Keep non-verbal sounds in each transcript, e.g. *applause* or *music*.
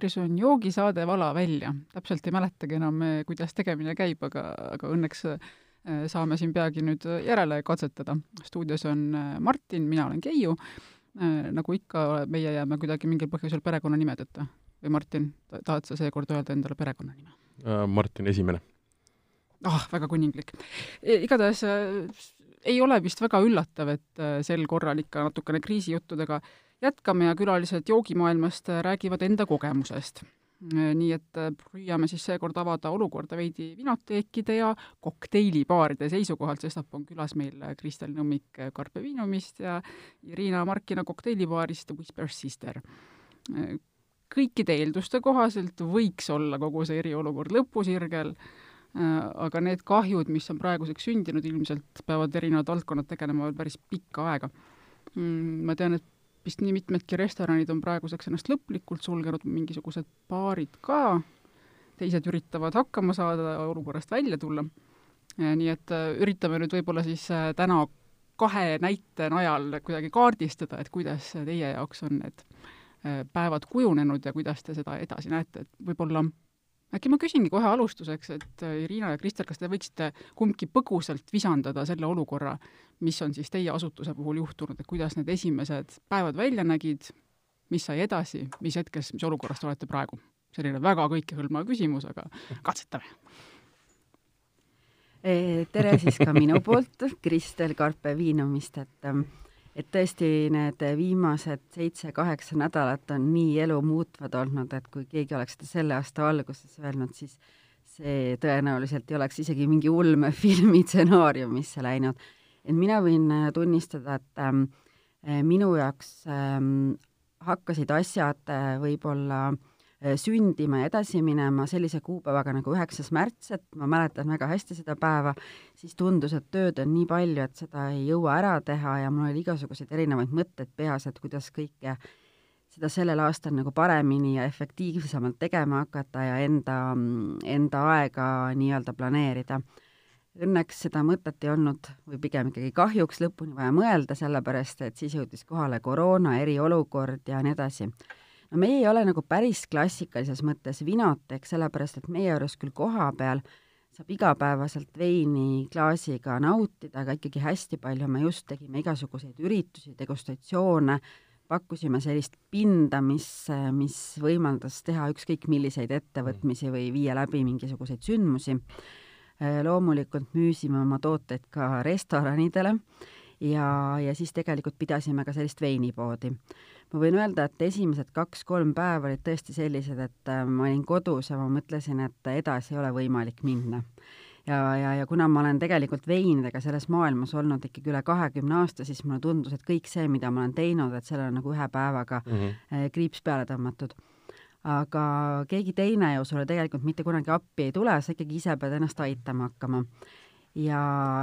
eetris on joogisaade Vala välja. täpselt ei mäletagi enam, kuidas tegemine käib, aga, aga õnneks saame siin peagi nüüd järele katsetada. stuudios on Martin, mina olen Keiu. nagu ikka, meie jääme kuidagi mingil põhjusel perekonnanimedeta. või Martin, tahad sa seekord öelda endale perekonnanime? Martin Esimene. ah, väga kuninglik. E, igatahes ei ole vist väga üllatav, et sel korral ikka natukene kriisijuttudega jätkame ja külalised joogimaailmast räägivad enda kogemusest. nii et püüame siis seekord avada olukorda veidi vinoteekide ja kokteilibaaride seisukohalt, sestap on külas meil Kristel Nõmmik Carpe Vinumist ja Irina Markina kokteilibaarist Whisper Sister. kõikide eelduste kohaselt võiks olla kogu see eriolukord lõpusirgel, aga need kahjud, mis on praeguseks sündinud, ilmselt peavad erinevad valdkonnad tegelema veel päris pikka aega. ma tean, et vist nii mitmedki restoranid on praeguseks ennast lõplikult sulgenud, mingisugused baarid ka, teised üritavad hakkama saada, olukorrast välja tulla. nii et äh, üritame nüüd võib-olla siis äh, täna kahe näite najal kuidagi kaardistada, et kuidas teie jaoks on need äh, päevad kujunenud ja kuidas te seda edasi näete, et võib-olla äkki ma küsingi kohe alustuseks, et äh, Irina ja Kristel, kas te võiksite kumbki põgusalt visandada selle olukorra, mis on siis teie asutuse puhul juhtunud, et kuidas need esimesed päevad välja nägid, mis sai edasi, mis hetkes, mis olukorras te olete praegu? selline väga kõikehõlmav küsimus, aga katsetame. tere siis ka minu poolt, Kristel Karpe Viinumist, et ähm, et tõesti need viimased seitse-kaheksa nädalat on nii elumuutvad olnud, et kui keegi oleks seda selle aasta alguses öelnud, siis see tõenäoliselt ei oleks isegi mingi ulmefilmi *laughs* stsenaariumisse läinud. et mina võin tunnistada, et ähm, minu jaoks ähm, hakkasid asjad äh, võib-olla äh, Äh, sündima ja edasi minema sellise kuupäevaga nagu üheksas märts, et ma mäletan väga hästi seda päeva, siis tundus, et tööd on nii palju, et seda ei jõua ära teha ja mul oli igasuguseid erinevaid mõtteid peas, et kuidas kõike seda sellel aastal nagu paremini ja efektiivsemalt tegema hakata ja enda, enda aega nii-öelda planeerida. Õnneks seda mõtet ei olnud või pigem ikkagi kahjuks lõpuni vaja mõelda, sellepärast et siis jõudis kohale koroona, eriolukord ja nii edasi no meie ei ole nagu päris klassikalises mõttes vinotek, sellepärast et meie juures küll koha peal saab igapäevaselt veini klaasiga nautida, aga ikkagi hästi palju me just tegime igasuguseid üritusi, degustatsioone, pakkusime sellist pinda, mis, mis võimaldas teha ükskõik milliseid ettevõtmisi või viia läbi mingisuguseid sündmusi. loomulikult müüsime oma tooteid ka restoranidele ja, ja siis tegelikult pidasime ka sellist veinipoodi ma võin öelda, et esimesed kaks-kolm päeva olid tõesti sellised, et äh, ma olin kodus ja ma mõtlesin, et edasi ei ole võimalik minna. ja, ja, ja kuna ma olen tegelikult veinidega selles maailmas olnud ikkagi üle kahekümne aasta, siis mulle tundus, et kõik see, mida ma olen teinud, et sellele on nagu ühe päevaga mm -hmm. kriips peale tõmmatud aga keegi teine ju sulle tegelikult mitte kunagi appi ei tule, sa ikkagi ise pead ennast aitama hakkama. ja,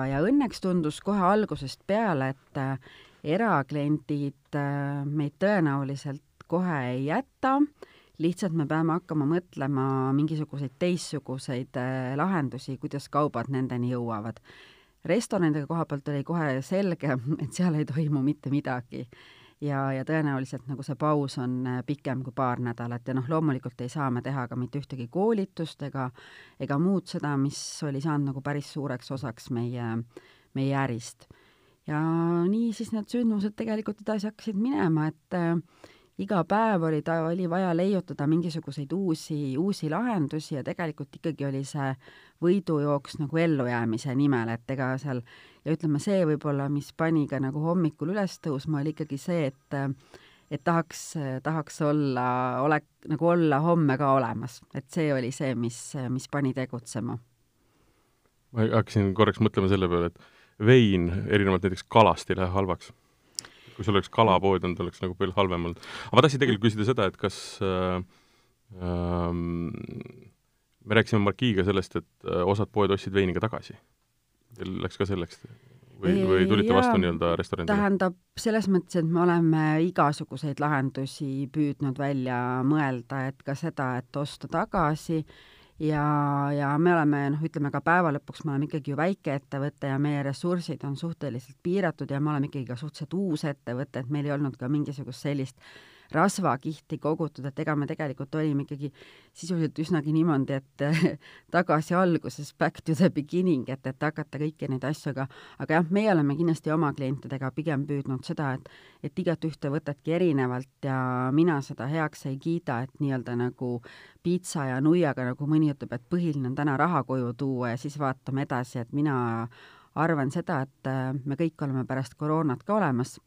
ja õnneks tundus kohe algusest peale, et erakliendid äh, meid tõenäoliselt kohe ei jäta, lihtsalt me peame hakkama mõtlema mingisuguseid teistsuguseid äh, lahendusi, kuidas kaubad nendeni jõuavad. restoranidega koha pealt oli kohe selge, *laughs* et seal ei toimu mitte midagi. Ja, ja tõenäoliselt nagu see paus on äh, pikem kui paar nädalat ja noh, loomulikult ei saa me teha ka mitte ühtegi koolitust ega, ega muud seda, mis oli saanud nagu päris suureks osaks meie, meie ärist ja nii siis need sündmused tegelikult edasi hakkasid minema, et äh, iga päev oli ta, oli vaja leiutada mingisuguseid uusi, uusi lahendusi ja tegelikult ikkagi oli see võidujooks nagu ellujäämise nimel, et ega seal ja ütleme, see võib-olla, mis pani ka nagu hommikul üles tõusma, oli ikkagi see, et et tahaks, tahaks olla, ole, nagu olla homme ka olemas, et see oli see, mis, mis pani tegutsema. ma hakkasin korraks mõtlema selle peale, et vein erinevalt näiteks kalast ei lähe halvaks. kui sul oleks kalapood olnud, oleks nagu palju halvem olnud. aga ma tahtsin tegelikult küsida seda, et kas äh, ähm, me rääkisime Markiga sellest, et äh, osad poed ostsid veini ka tagasi. Teil läks ka selleks või, või tulite Jaa, vastu nii-öelda restoranidele? tähendab, selles mõttes, et me oleme igasuguseid lahendusi püüdnud välja mõelda, et ka seda, et osta tagasi äh, ja, ja me oleme noh, ütleme ka päeva lõpuks me oleme ikkagi ju väikeettevõte ja meie ressursid on suhteliselt piiratud ja me oleme ikkagi ka suhteliselt uus ettevõte, et meil ei olnud ka mingisugust sellist rasvakihti kogutud, et ega me tegelikult olime ikkagi sisuliselt üsnagi niimoodi, et *laughs* tagasi alguses, back to the beginning, et, et hakata kõiki neid asju, aga aga jah, meie oleme kindlasti oma klientidega pigem püüdnud seda, et et igat ühte võtadki erinevalt ja mina seda heaks ei kiida, et nii-öelda nagu piitsa ja nuiaga, nagu mõni ütleb, et põhiline on täna raha koju tuua ja siis vaatame edasi, et mina arvan seda, et me kõik oleme pärast koroonat ka olemas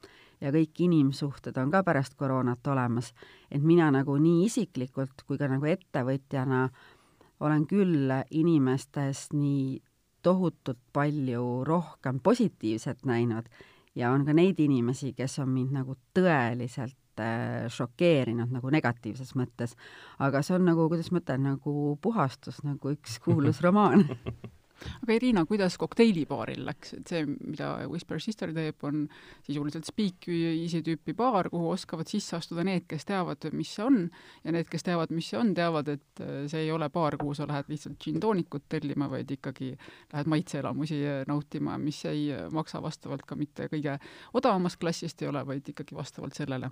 ja kõik inimsuhted on ka pärast koroonat olemas. et mina nagu nii isiklikult kui ka nagu ettevõtjana olen küll inimestes nii tohutult palju rohkem positiivset näinud ja on ka neid inimesi, kes on mind nagu tõeliselt äh, šokeerinud nagu negatiivses mõttes. aga see on nagu, kuidas ma ütlen, nagu puhastus, nagu üks kuulus romaan *laughs* aga Irina, kuidas kokteilibaaril läks, et see, mida Whisper Sister teeb, on sisuliselt speakeasy tüüpi baar, kuhu oskavad sisse astuda need, kes teavad, mis see on, ja need, kes teavad, mis see on, teavad, et äh, see ei ole baar, kuhu sa lähed lihtsalt džinntoonikut tellima, vaid ikkagi lähed maitseelamusi äh, nautima, mis ei äh, maksa vastavalt ka mitte kõige odavamast klassist ei ole, vaid ikkagi vastavalt sellele.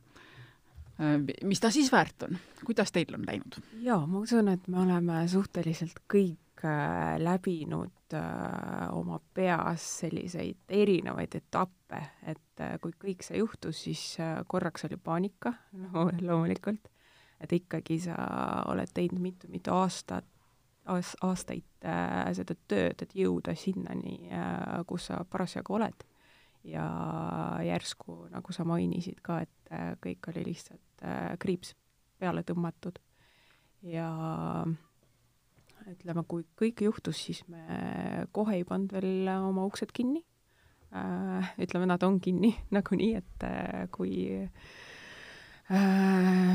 Mis ta siis väärt on, kuidas teil on läinud? jaa, ma usun, et me oleme suhteliselt kõik läbinud äh, oma peas selliseid erinevaid etappe, et äh, kui kõik see juhtus, siis korraks oli paanika *laughs* no, loomulikult, et ikkagi sa oled teinud mitu-mitu aastat, aastaid seda tööd, et jõuda sinnani, kus sa parasjagu oled. ja järsku, nagu sa mainisid ka, et kõik oli lihtsalt kriips peale tõmmatud. Ja ütleme, kui kõik juhtus, siis me kohe ei pannud veel oma uksed kinni äh,. ütleme, nad on kinni *laughs* nagunii, et äh, kui äh,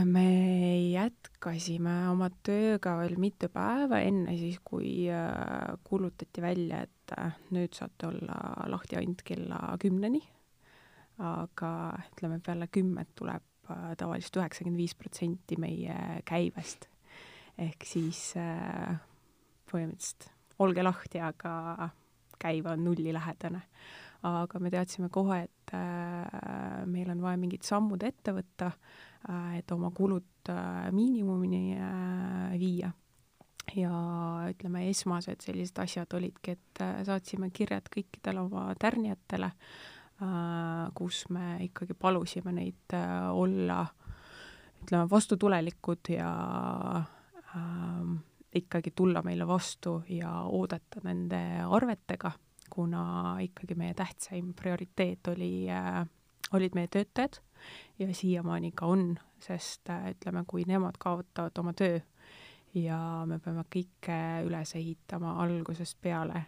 me jätkasime oma tööga veel mitu päeva enne siis, kui kuulutati välja, et nüüd saate olla lahti ainult kella kümneni. aga ütleme, peale kümmet tuleb tavaliselt üheksakümmend viis protsenti meie käibest ehk siis äh, põhimõtteliselt olge lahti, aga käive on nullilähedane. aga me teadsime kohe, et äh, meil on vaja mingid sammud ette võtta äh,, et oma kulud äh, miinimumini äh, viia. ja ütleme, esmased sellised asjad olidki, et äh, saatsime kirjad kõikidele oma tärnijatele äh,, kus me ikkagi palusime neid äh, olla ütleme, vastutulelikud ja äh, ikkagi tulla meile vastu ja oodata nende arvetega, kuna ikkagi meie tähtsaim prioriteet oli äh,, olid meie töötajad ja siiamaani ka on, sest äh, ütleme, kui nemad kaotavad oma töö ja me peame kõike üles ehitama algusest peale,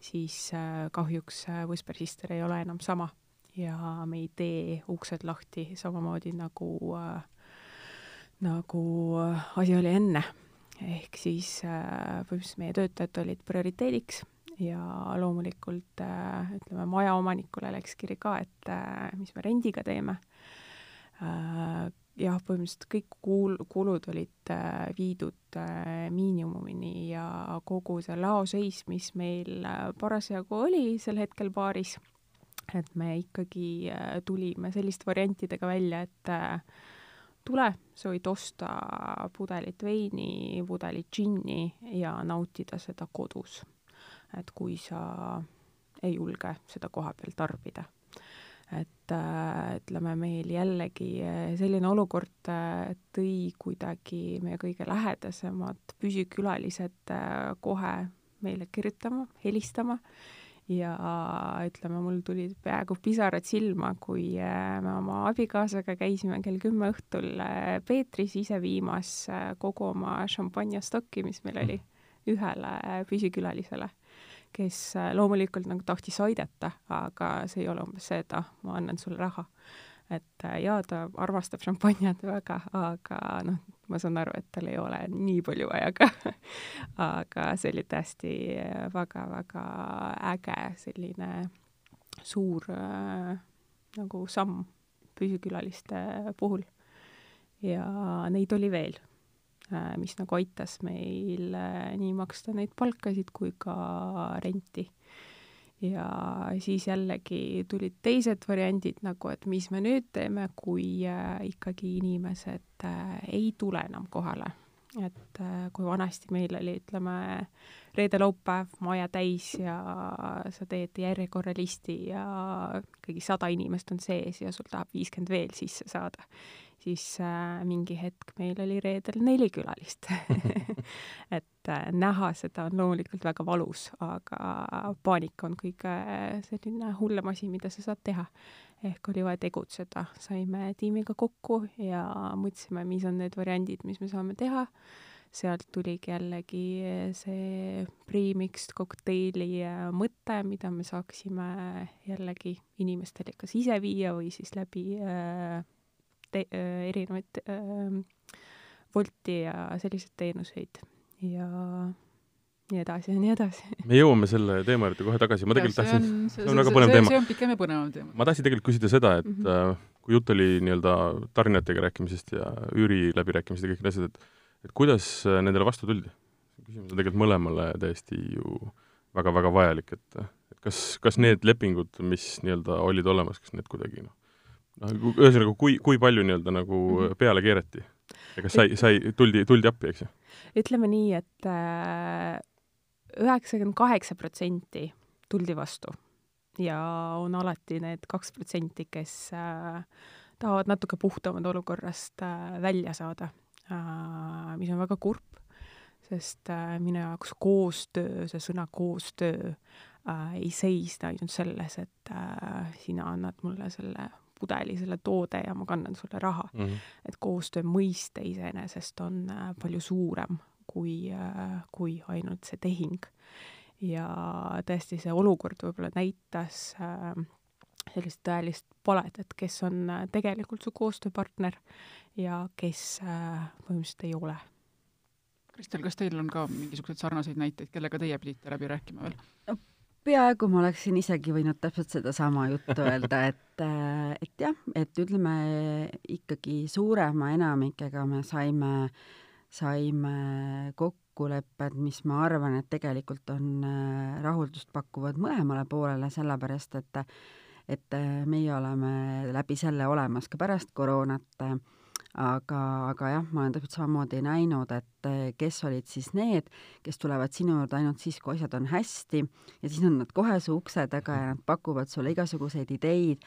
siis äh, kahjuks Whisper Sister ei ole enam sama ja me ei tee uksed lahti samamoodi nagu nagu asi oli enne ehk siis äh, põhimõtteliselt meie töötajad olid prioriteediks ja loomulikult äh, ütleme, majaomanikule läks kiri ka, et äh, mis me rendiga teeme. jah, põhimõtteliselt kõik kuul-, kulud olid viidud miinimumini ja kogu see laoseis, mis meil parasjagu oli sel hetkel baaris, et me ikkagi tulime selliste variantidega välja, et tule, sa võid osta pudelit veini, pudelit džinni ja nautida seda kodus. et kui sa ei julge seda koha peal tarbida. et äh, ütleme, meil jällegi äh, selline olukord äh, tõi kuidagi meie kõige lähedasemad püsikülalised kohe meile kirjutama, helistama ja ütleme, mul tulid peaaegu pisarad silma, kui äh, me oma abikaasaga käisime kell kümme õhtul äh, Peetris ise viimas äh, kogu oma šampanjastokki, mis meil oli, ühele püsikülalisele, kes loomulikult nagu tahtis aidata, aga see ei ole umbes see, et ah, ma annan sulle raha et äh, jaa, ta armastab šampanjat väga, aga noh, ma saan aru, et tal ei ole nii palju vaja ka *laughs* aga see oli tõesti väga-väga äge selline suur äh, nagu samm püsikülaliste puhul. ja neid oli veel äh,, mis nagu aitas meil äh, nii maksta neid palkasid kui ka renti ja siis jällegi tulid teised variandid nagu, et mis me nüüd teeme, kui äh, ikkagi inimesed äh, ei tule enam kohale. et äh, kui vanasti meil oli, ütleme, reede-laupäev maja täis ja sa teed järjekorralisti ja ikkagi sada inimest on sees ja sul tahab viiskümmend veel sisse saada siis äh, mingi hetk meil oli reedel neli külalist *laughs* et äh, näha seda on loomulikult väga valus, aga paanika on kõige selline hullem asi, mida sa saad teha. ehk oli vaja tegutseda, saime tiimiga kokku ja mõtlesime, mis on need variandid, mis me saame teha. Sealt tuligi jällegi see premixed kokteili äh, mõte, mida me saaksime jällegi inimestele kas ise viia või siis läbi äh, te-, äh, erinevaid äh, Wolti ja selliseid teenuseid ja nii edasi ja nii edasi. me jõuame selle teema juurde kohe tagasi, ma tegelikult tahtsin, see on väga põnev teema. see on pikem ja põnevam teema. ma tahtsin tegelikult küsida seda, et mm -hmm. kui jutt oli nii-öelda tarnijatega rääkimisest ja üüri läbirääkimised ja kõik need asjad, et et kuidas nendele vastu tuldi? küsimus on tegelikult mõlemale täiesti ju väga-väga vajalik, et et kas, kas need lepingud, mis nii-öelda olid olemas, kas need kuidagi noh, noh, ühesõnaga, kui, kui palju nii-öelda nagu mhm. peale keerati? ja kas sai, sai, tuldi, tuldi appi, eks ju? ütleme nii, et äh, üheksakümmend kaheksa protsenti tuldi vastu ja on alati need kaks protsenti, kes äh, tahavad natuke puhtamad olukorrast äh, välja saada äh,, mis on väga kurb, sest äh, minu jaoks koostöö, see sõna koostöö äh, ei seisne ainult selles, et sina annad mulle selle pudeli, selle toode ja ma kannan sulle raha mm. -hmm. et koostöö mõiste iseenesest on äh, palju suurem kui, äh, kui ainult see tehing. ja tõesti, see olukord võib-olla näitas äh, sellist tõelist palet, et kes on tegelikult su koostööpartner ja kes põhimõtteliselt ei ole. Kristel, kas teil on ka mingisuguseid sarnaseid näiteid, kellega teie pidite läbi rääkima veel? Peaaegu ma oleksin isegi võinud täpselt sedasama juttu öelda, et, äh, et jah, et ütleme ikkagi suurema enamikega me saime, saime kokkulepped, mis ma arvan, et tegelikult on äh, rahuldust pakkuvad mõlemale poolele, sellepärast et et äh, meie oleme läbi selle olemas ka pärast koroonat aga, aga jah, ma olen täpselt samamoodi näinud, et eh, kes olid siis need, kes tulevad sinu juurde ainult siis, kui asjad on hästi ja siis on nad kohe su ukse taga ja nad pakuvad sulle igasuguseid ideid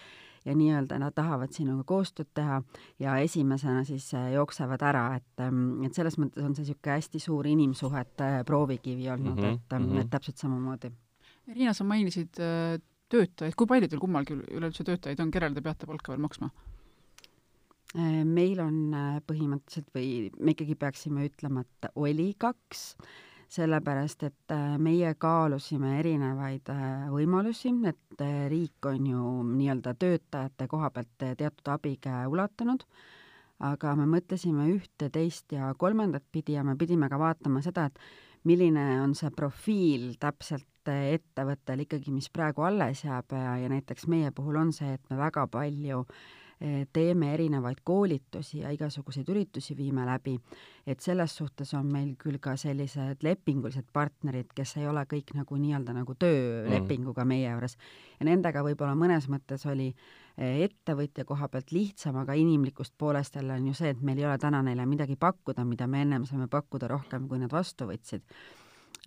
ja nii-öelda nad tahavad sinuga koostööd teha ja esimesena siis eh, jooksevad ära, et, mm, et selles mõttes on see niisugune hästi suur inimsuhete proovikivi olnud mm, -hmm, et mm, -hmm. et täpselt samamoodi. Riina, sa mainisid eh, töötajaid, kui palju teil kummalgi üleüldse töötajaid on, kellele te peate palka veel maksma? Äh, meil on äh, põhimõtteliselt või me ikkagi peaksime ütlema, et oli kaks, sellepärast et äh, meie kaalusime erinevaid võimalusi, et riik on ju nii-öelda töötajate koha pealt teatud abikäe ulatanud, aga me mõtlesime ühte, teist ja kolmandat pidi ja me pidime ka vaatama seda, et milline on see profiil täpselt ettevõttel ikkagi, mis praegu alles jääb ja, ja näiteks meie puhul on see, et me väga palju äh, teeme erinevaid koolitusi ja igasuguseid üritusi viime läbi, et selles suhtes on meil küll ka sellised lepingulised partnerid, kes ei ole kõik nagu nii-öelda nagu töölepinguga meie juures. Ja nendega võib-olla mõnes mõttes oli eh, ettevõtja koha pealt lihtsam, aga inimlikust poolest jälle on ju see, et meil ei ole täna neile midagi pakkuda, mida me ennem saime pakkuda rohkem, kui nad vastu võtsid.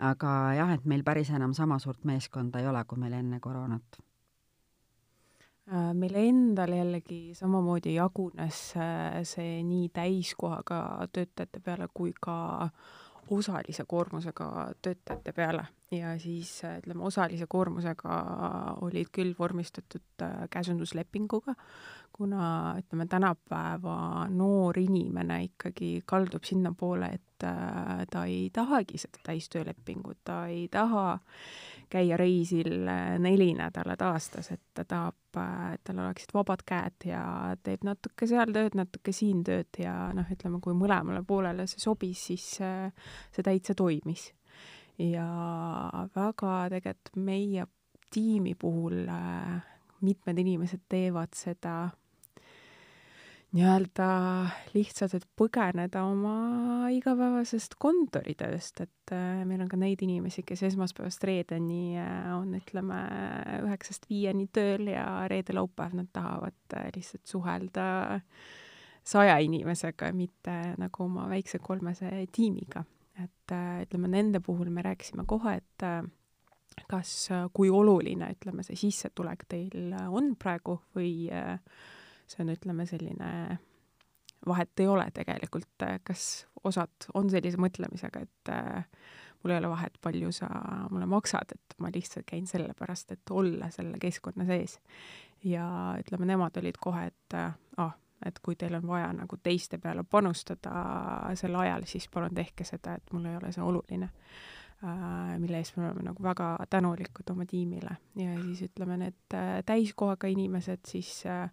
aga jah, et meil päris enam sama suurt meeskonda ei ole, kui meil enne koroonat meil endal jällegi samamoodi jagunes äh, see nii täiskohaga töötajate peale kui ka osalise koormusega töötajate peale. Ja siis äh, ütleme, osalise koormusega olid küll vormistatud käsunduslepinguga, kuna ütleme, tänapäeva noor inimene ikkagi kaldub sinnapoole, et ta ei tahagi seda täistöölepingut, ta ei taha äh, käia reisil äh, neli nädalat aastas, et ta tahab, äh, et tal oleksid vabad käed ja teeb natuke seal tööd, natuke siin tööd ja noh, ütleme, kui mõlemale poolele see sobis, siis äh, see täitsa toimis. ja väga tegelikult meie tiimi puhul mitmed inimesed teevad seda nii-öelda lihtsalt, et põgeneda oma igapäevasest kontoritööst, et äh, meil on ka neid inimesi, kes esmaspäevast reedeni äh, on, ütleme, üheksast viieni tööl ja reede-laupäev nad tahavad äh, lihtsalt suhelda saja inimesega, mitte nagu oma väikse kolmese tiimiga. et ütleme, nende puhul me rääkisime kohe, et kas, kui oluline, ütleme, see sissetulek teil on praegu või äh, see on, ütleme, selline vahet ei ole tegelikult, kas osad on sellise mõtlemisega, et äh, mul ei ole vahet, palju sa mulle maksad, et ma lihtsalt käin sellepärast, et olla selle keskkonna sees. ja ütleme, nemad olid kohe, et äh, ah, et kui teil on vaja nagu teiste peale panustada sel ajal, siis palun tehke seda, et mul ei ole see oluline äh,. mille eest me oleme nagu väga tänulikud oma tiimile ja siis ütleme, need äh, täiskohaga inimesed siis äh,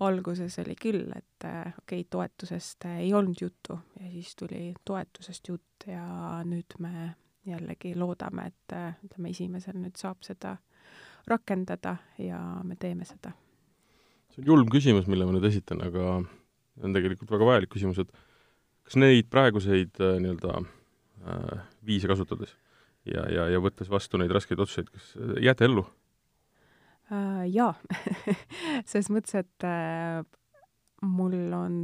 alguses oli küll, et äh, okei okay,, toetusest äh, ei olnud juttu ja siis tuli toetusest jutt ja nüüd me jällegi loodame, et äh, ütleme, esimesel nüüd saab seda rakendada ja me teeme seda. see on julm küsimus, mille ma nüüd esitan, aga on tegelikult väga vajalik küsimus, et kas neid praeguseid nii-öelda viise kasutades ja, ja, ja võttes vastu neid raskeid otsuseid, kas jääte ellu? Äh,? jaa *laughs* selles mõttes, et äh, mul on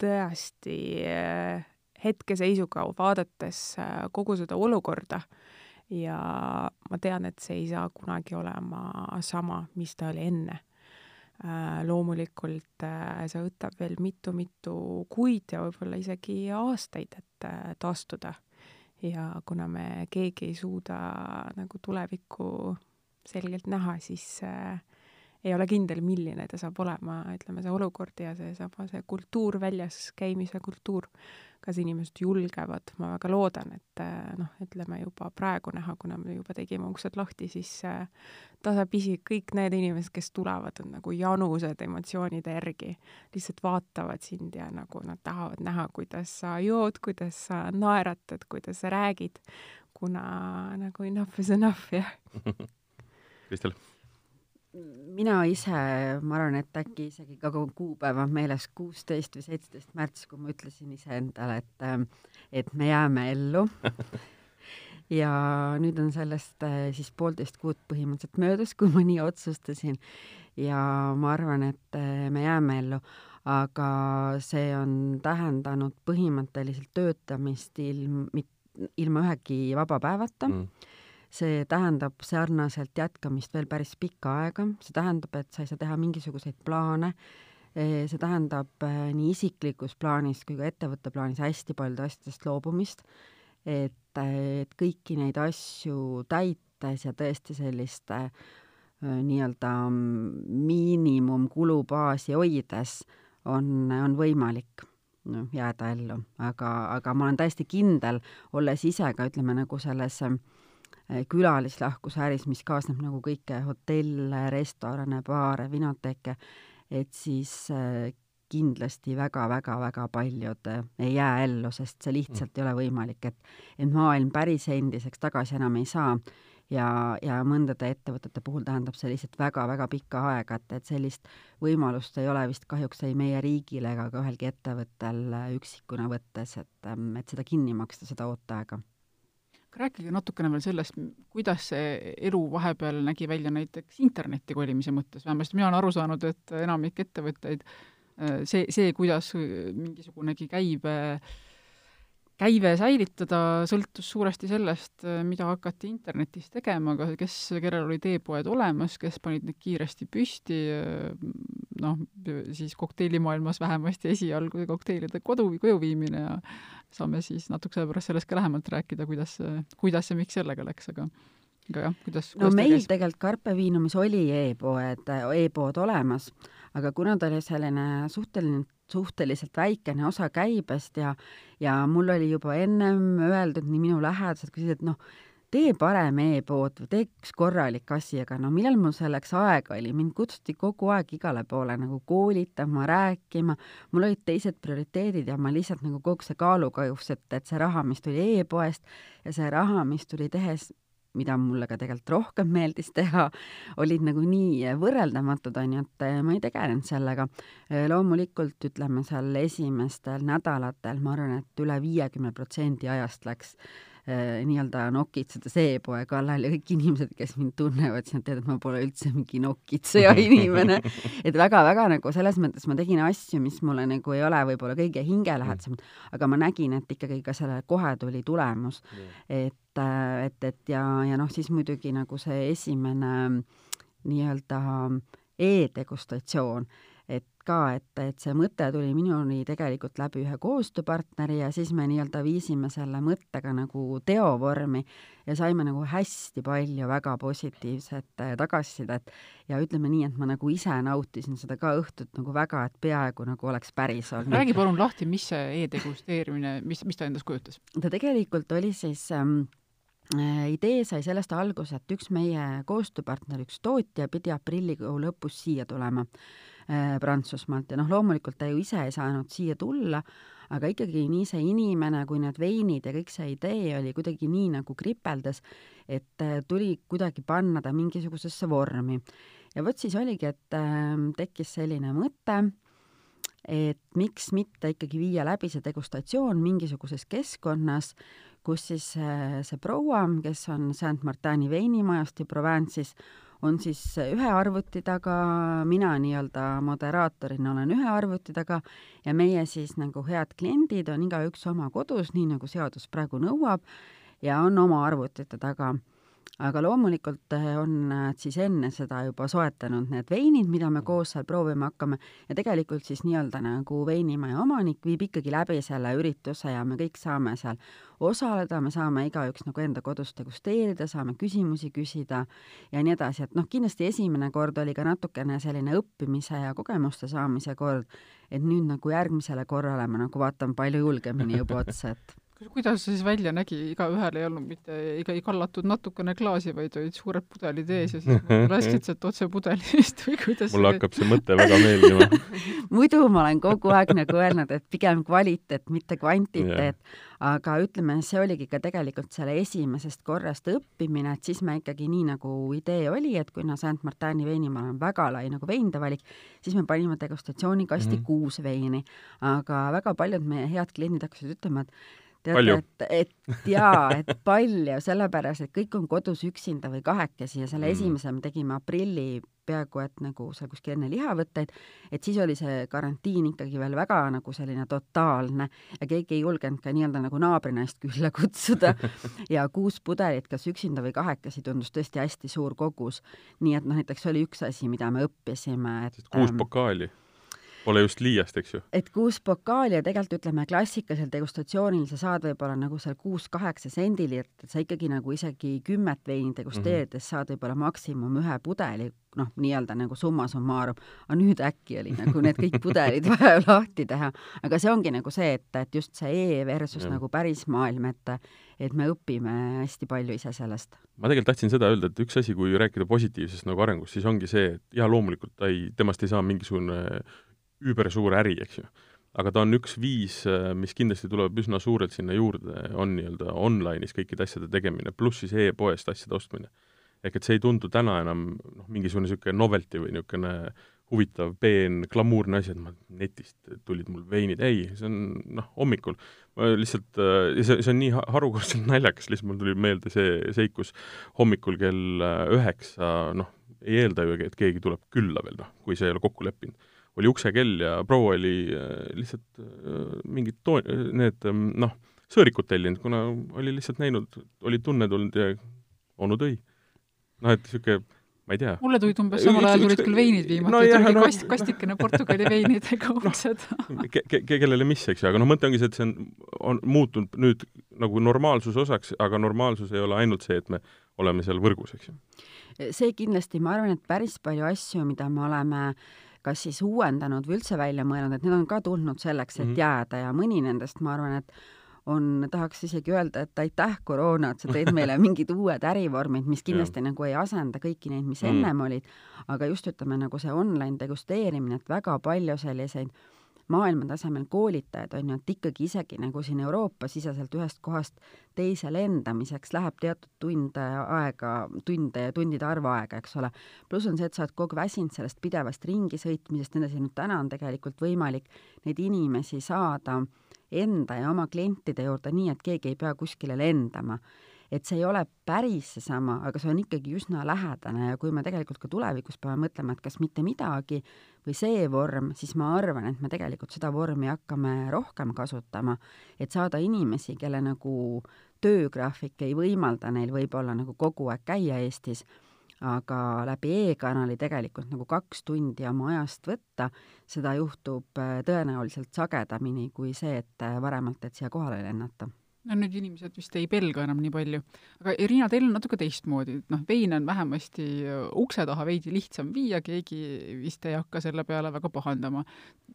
tõesti äh, hetkeseisuga vaadates äh, kogu seda olukorda ja ma tean, et see ei saa kunagi olema sama, mis ta oli enne äh,. loomulikult äh, see võtab veel mitu-mitu kuid ja võib-olla isegi aastaid, et äh, taastuda. ja kuna me keegi ei suuda nagu tulevikku selgelt näha, siis äh, ei ole kindel, milline ta saab olema, ütleme, see olukord ja seesama, see kultuur, väljas käimise kultuur, kas inimesed julgevad, ma väga loodan, et äh, noh, ütleme juba praegu näha, kuna me juba tegime uksed lahti, siis äh, tasapisi kõik need inimesed, kes tulevad, on nagu janused emotsioonide järgi, lihtsalt vaatavad sind ja nagu nad tahavad näha, kuidas sa jood, kuidas sa naeratad, kuidas sa räägid, kuna nagu enough is enough, jah *laughs* Kristel? mina ise, ma arvan, et äkki isegi ka kuupäev on meeles, kuusteist või seitseteist märts, kui ma ütlesin iseendale, et, äh, et me jääme ellu *laughs* ja nüüd on sellest äh, siis poolteist kuud põhimõtteliselt möödas, kui ma nii otsustasin. ja ma arvan, et äh, me jääme ellu, aga see on tähendanud põhimõtteliselt töötamist ilm, ilma ühegi vaba päevata mm see tähendab sarnaselt jätkamist veel päris pikka aega, see tähendab, et sa ei saa teha mingisuguseid plaane, see tähendab äh, nii isiklikus plaanis kui ka ettevõtte plaanis hästi paljude asjadest loobumist, et, et kõiki neid asju täites ja tõesti sellist äh, nii-öelda miinimumkulubaasi hoides on, on võimalik noh, jääda ellu, aga, aga ma olen täiesti kindel, olles ise ka ütleme nagu selles äh, Äh, külalislahkuse äris, mis kaasneb nagu kõike hotelle, restorane, baare, vinoteke, et siis äh, kindlasti väga-väga-väga paljud äh, ei jää ellu, sest see lihtsalt ei ole võimalik, et et maailm päris endiseks tagasi enam ei saa. Ja, ja mõndade ettevõtete puhul tähendab see lihtsalt väga-väga pikka aega, et, et sellist võimalust ei ole vist kahjuks ei meie riigil ega ka ühelgi ettevõttel üksikuna võttes, et, ähm, et seda kinni maksta, seda ooteaega rääkige natukene veel sellest, kuidas see elu vahepeal nägi välja näiteks internetti kolimise mõttes, vähemasti mina olen aru saanud, et enamik ettevõtteid see, see, kuidas mingisugunegi käibe äh, käive säilitada sõltus suuresti sellest, mida hakati internetis tegema, aga kes, kellel olid e-poed olemas, kes panid need kiiresti püsti, noh, siis kokteilimaailmas vähemasti esialgu kokteilide kodu, koju viimine ja saame siis natuke sellepärast sellest ka lähemalt rääkida, kuidas, kuidas ja miks sellega läks, aga jah, kuidas, kuidas no meil käis? tegelikult Carpe Viinumis oli e-poed e, e-pood olemas, aga kuna ta oli selline suhteline suhteliselt väikene osa käibest ja, ja mul oli juba ennem öeldud nii minu lähedased siis, et noh, tee parem e-pood või tee üks korralik asi, aga no millal mul selleks aega oli, mind kutsuti kogu aeg igale poole nagu koolitama, rääkima, mul olid teised prioriteedid ja ma lihtsalt nagu kogu see kaalukajus, et, et see raha, mis tuli e-poest ja see raha, mis tuli tehes mida mulle ka tegelikult rohkem meeldis teha, olid nagu nii võrreldamatud, on ju, et ma ei tegelenud sellega. loomulikult ütleme seal esimestel nädalatel, ma arvan, et üle viiekümne protsendi ajast läks Äh, nii-öelda nokitseda seepoe kallal ja kõik inimesed, kes mind tunnevad, siis nad teavad, et ma pole üldse mingi nokitseja *laughs* inimene. et väga-väga nagu selles mõttes ma tegin asju, mis mulle nagu ei ole võib-olla kõige hingelähedasemad, aga ma nägin, et ikkagi ka sellele kohe tuli tulemus. et, äh, et, et ja, ja noh, siis muidugi nagu see esimene nii-öelda e-degustatsioon ka, et, et see mõte tuli minuni tegelikult läbi ühe koostööpartneri ja siis me nii-öelda viisime selle mõttega nagu teovormi ja saime nagu hästi palju väga positiivset äh, tagasisidet ja ütleme nii, et ma nagu ise nautisin seda ka õhtut nagu väga, et peaaegu nagu oleks päris olnud. räägi palun lahti, mis see e-degusteerimine, mis, mis ta endast kujutas? ta tegelikult oli siis ähm, äh, idee sai sellest alguse, et üks meie koostööpartner, üks tootja pidi aprillikuu lõpus siia tulema Prantsusmaalt ja noh, loomulikult ta ju ise ei saanud siia tulla, aga ikkagi nii see inimene kui need veinid ja kõik see idee oli kuidagi nii nagu kripeldas, et äh, tuli kuidagi panna ta mingisugusesse vormi. ja vot siis oligi, et äh, tekkis selline mõte, et miks mitte ikkagi viia läbi see degustatsioon mingisuguses keskkonnas, kus siis äh, see proua, kes on Saint-Martini veinimajast ja Provence'is, on siis ühe arvuti taga, mina nii-öelda moderaatorina olen ühe arvuti taga ja meie siis nagu head kliendid on igaüks oma kodus, nii nagu seadus praegu nõuab, ja on oma arvutite taga aga loomulikult eh, on nad siis enne seda juba soetanud need veinid, mida me koos seal proovima hakkame. Ja tegelikult siis nii-öelda nagu veinimaja omanik viib ikkagi läbi selle ürituse ja me kõik saame seal osaleda, me saame igaüks nagu enda kodus degusteerida, saame küsimusi küsida ja nii edasi, et noh, kindlasti esimene kord oli ka natukene selline õppimise ja kogemuste saamise kord, et nüüd nagu järgmisele korrale ma nagu vaatan palju julgemini juba otsa, et kuidas see siis välja nägi, igaühel ei olnud mitte, ega ei kallatud natukene klaasi, vaid olid suured pudelid ees ja siis *laughs* lasksid sealt otse pudelist või kuidas mulle see... hakkab see mõte väga meeldima *laughs* muidu ma olen kogu aeg nagu öelnud, et pigem kvaliteet, mitte kvantiteet yeah., aga ütleme, see oligi ka tegelikult selle esimesest korrast õppimine, et siis me ikkagi nii nagu idee oli, et kuna Saint-Martini veinimaal on väga lai nagu veinide valik, siis me panime degustatsioonikasti mm -hmm. kuus veini, aga väga paljud meie head kliendid hakkasid ütlema, et teate, et, et jaa, et palju, sellepärast et kõik on kodus üksinda või kahekesi ja selle mm. esimese me tegime aprilli peaaegu et nagu seal kuskil enne lihavõtteid, et siis oli see karantiin ikkagi veel väga nagu selline totaalne ja keegi ei julgenud ka nii-öelda nagu naabrinaist külla kutsuda *laughs* ja kuus pudelit, kas üksinda või kahekesi, tundus tõesti hästi suur kogus. nii et noh, näiteks oli üks asi, mida me õppisime, et kuus ähm, pokaali Pole just liiast, eks ju? et kuus pokaali ja tegelikult ütleme, klassikalisel degustatsioonil sa saad võib-olla nagu seal kuus-kaheksa sendili, et sa ikkagi nagu isegi kümmet veini degusteerides mm -hmm. saad võib-olla maksimum ühe pudeli, noh, nii-öelda nagu summa summarum, aga nüüd äkki oli nagu need kõik pudelid *laughs* vaja lahti teha. aga see ongi nagu see, et, et just see E versus ja. nagu päris maailm, et et me õpime hästi palju ise sellest. ma tegelikult tahtsin seda öelda, et üks asi, kui rääkida positiivsest nagu arengust, siis ongi see, et jaa, loomulikult ta ei, temast ei saa mingisugune üübersuur äri, eks ju. aga ta on üks viis, äh, mis kindlasti tuleb üsna suurelt sinna juurde, on nii-öelda online'is kõikide asjade tegemine, pluss siis e-poest asjade ostmine. ehk et see ei tundu täna enam noh, mingisugune niisugune novelty või niisugune huvitav, peen, glamuurne asi, et ma netist tulid mul veinid, ei, see on noh, hommikul ma lihtsalt, äh, see, see on nii harukordselt *laughs* naljakas, lihtsalt mul tuli meelde see seik, kus hommikul kell äh, üheksa, noh, ei eelda ju, et keegi tuleb külla veel, noh, kui see ei ole kokku leppinud oli uksekell ja proua oli äh, lihtsalt äh, mingid to-, need ähm, noh, sõõrikud tellinud, kuna oli lihtsalt näinud, oli tunne tulnud ja onu tõi. noh, et niisugune ma ei tea. mulle tulid umbes samal ajal tulid küll veinid viimati no, tuli no, kast, kastikene Portugali veinidega uksed *laughs* no, ke, ke, kellele mis, eks ju, aga noh, mõte ongi see, et see on, on muutunud nüüd nagu normaalsuse osaks, aga normaalsus ei ole ainult see, et me oleme seal võrgus, eks ju. see kindlasti, ma arvan, et päris palju asju, mida me oleme äh, kas siis uuendanud või üldse välja mõelnud, et need on ka tulnud selleks, et -hmm. jääda ja mõni nendest, ma arvan, et on, tahaks isegi öelda, et aitäh, koroona, et sa tõid meile *laughs* mingid uued ärivormid, mis kindlasti ja. nagu ei asenda kõiki neid, mis mm. ennem olid, aga just ütleme, nagu see online degusteerimine, et väga palju selliseid maailmatasemel koolitajad, on ju, et ikkagi isegi nagu siin Euroopa-siseselt ühest kohast teise lendamiseks läheb teatud tunde aega, tunde ja tundide arvu aega, eks ole. pluss on see, et sa oled kogu aeg väsinud sellest pidevast ringi sõitmisest, nii edasi, nüüd täna on tegelikult võimalik neid inimesi saada enda ja oma klientide juurde nii, et keegi ei pea kuskile lendama et see ei ole päris seesama, aga see on ikkagi üsna lähedane ja kui me tegelikult ka tulevikus peame mõtlema, et kas mitte midagi või see vorm, siis ma arvan, et me tegelikult seda vormi hakkame rohkem kasutama, et saada inimesi, kelle nagu töögraafik ei võimalda neil võib-olla nagu kogu aeg käia Eestis, aga läbi e-kanali tegelikult nagu kaks tundi oma ajast võtta, seda juhtub äh, tõenäoliselt sagedamini kui see, et äh, varemalt, et siia kohale lennata no nüüd inimesed vist ei pelga enam nii palju. aga Irina, teil on natuke teistmoodi, et noh, veine on vähemasti ukse taha veidi lihtsam viia, keegi vist ei hakka selle peale väga pahandama.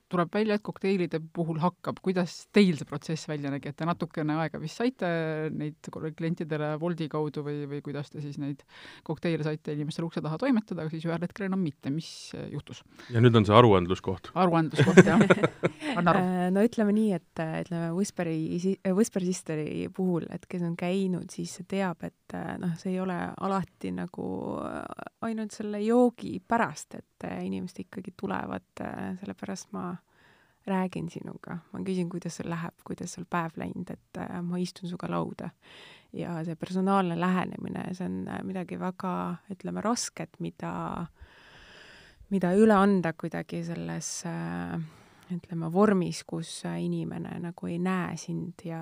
tuleb välja, et kokteilide puhul hakkab, kuidas teil see protsess välja nägi, et te natukene aega vist saite neid klientidele Woldi kaudu või, või kuidas te siis neid kokteile saite inimestele ukse taha toimetada, aga siis ühel hetkel enam mitte, mis juhtus? ja nüüd on see aruandluskoht. aruandluskoht, jah. *laughs* anna aru. Äh, no ütleme nii, et ütleme, Whisperi, Whisper Sister Bachelori puhul, et kes on käinud, siis teab, et äh, noh, see ei ole alati nagu äh, ainult selle joogi pärast, et äh, inimesed ikkagi tulevad, sellepärast ma räägin sinuga, ma küsin, kuidas sul läheb, kuidas sul päev läinud, et ma istun sinuga lauda. ja see personaalne lähenemine, see on midagi väga, ütleme, rasket, mida, mida üle anda kuidagi selles ütleme, vormis, kus inimene nagu ei näe sind ja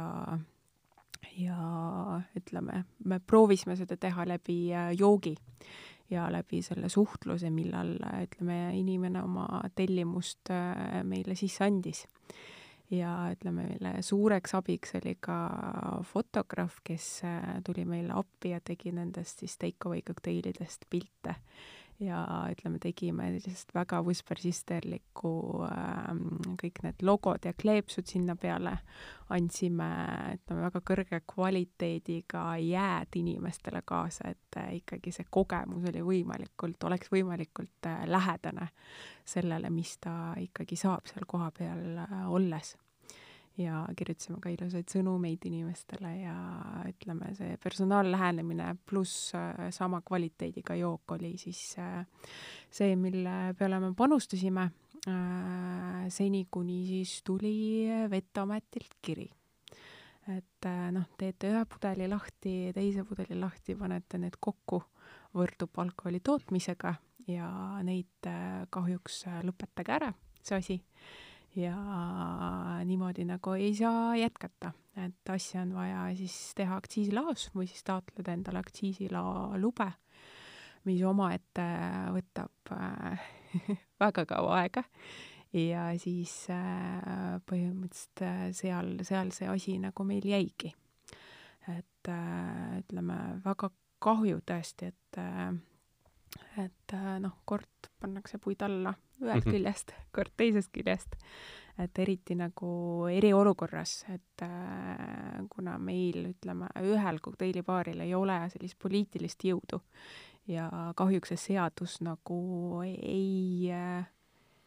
ja ütleme, me proovisime seda teha läbi äh, joogi ja läbi selle suhtluse, millal ütleme, inimene oma tellimust äh, meile sisse andis. ja ütleme, meile suureks abiks oli ka fotograaf, kes äh, tuli meile appi ja tegi nendest siis take away kokteilidest pilte ja ütleme, tegime sellisest väga Whisper Sisterlikku äh, kõik need logod ja kleepsud sinna peale, andsime, ütleme, väga kõrge kvaliteediga jääd inimestele kaasa, et äh, ikkagi see kogemus oli võimalikult, oleks võimalikult äh, lähedane sellele, mis ta ikkagi saab seal kohapeal äh, olles ja kirjutasime ka ilusaid sõnumeid inimestele ja ütleme, see personaallähenemine pluss äh, sama kvaliteediga jook oli siis äh, see, mille peale me panustasime äh, seni, kuni siis tuli Veteametilt kiri. et noh, teete ühe pudeli lahti, teise pudeli lahti, panete need kokku, võrdub alkoholi tootmisega ja neid kahjuks lõpetage ära, see asi ja niimoodi nagu ei saa jätkata, et asja on vaja siis teha aktsiisilaos või siis taotleda endale aktsiisilao lube, mis omaette võtab äh, *laughs* väga kaua aega ja siis äh, põhimõtteliselt äh, seal, seal see asi nagu meil jäigi. et ütleme, väga kahju tõesti, et et äh, noh, kord pannakse puid alla ühest mm -hmm. küljest, kord teisest küljest. et eriti nagu eriolukorras, et äh, kuna meil, ütleme, ühel kokteilibaaril ei ole sellist poliitilist jõudu ja kahjuks see seadus nagu ei äh,,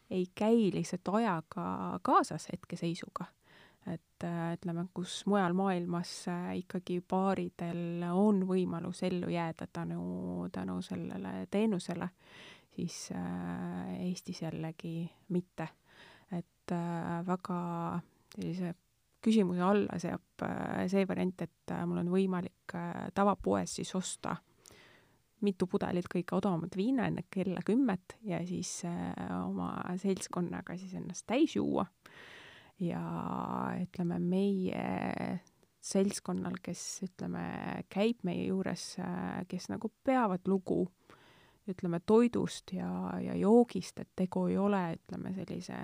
ei käi lihtsalt ajaga kaasas hetkeseisuga et äh, ütleme, kus mujal maailmas äh, ikkagi baaridel on võimalus ellu jääda tänu, tänu sellele teenusele, siis äh, Eestis jällegi mitte. et väga sellise küsimuse alla seab see variant, et mul on võimalik tavapoes siis osta mitu pudelit kõige odavamat viina enne kella kümmet ja siis oma seltskonnaga siis ennast täis juua ja ütleme, meie seltskonnal, kes ütleme, käib meie juures, kes nagu peavad lugu ütleme, toidust ja, ja joogist, et tegu ei ole, ütleme, sellise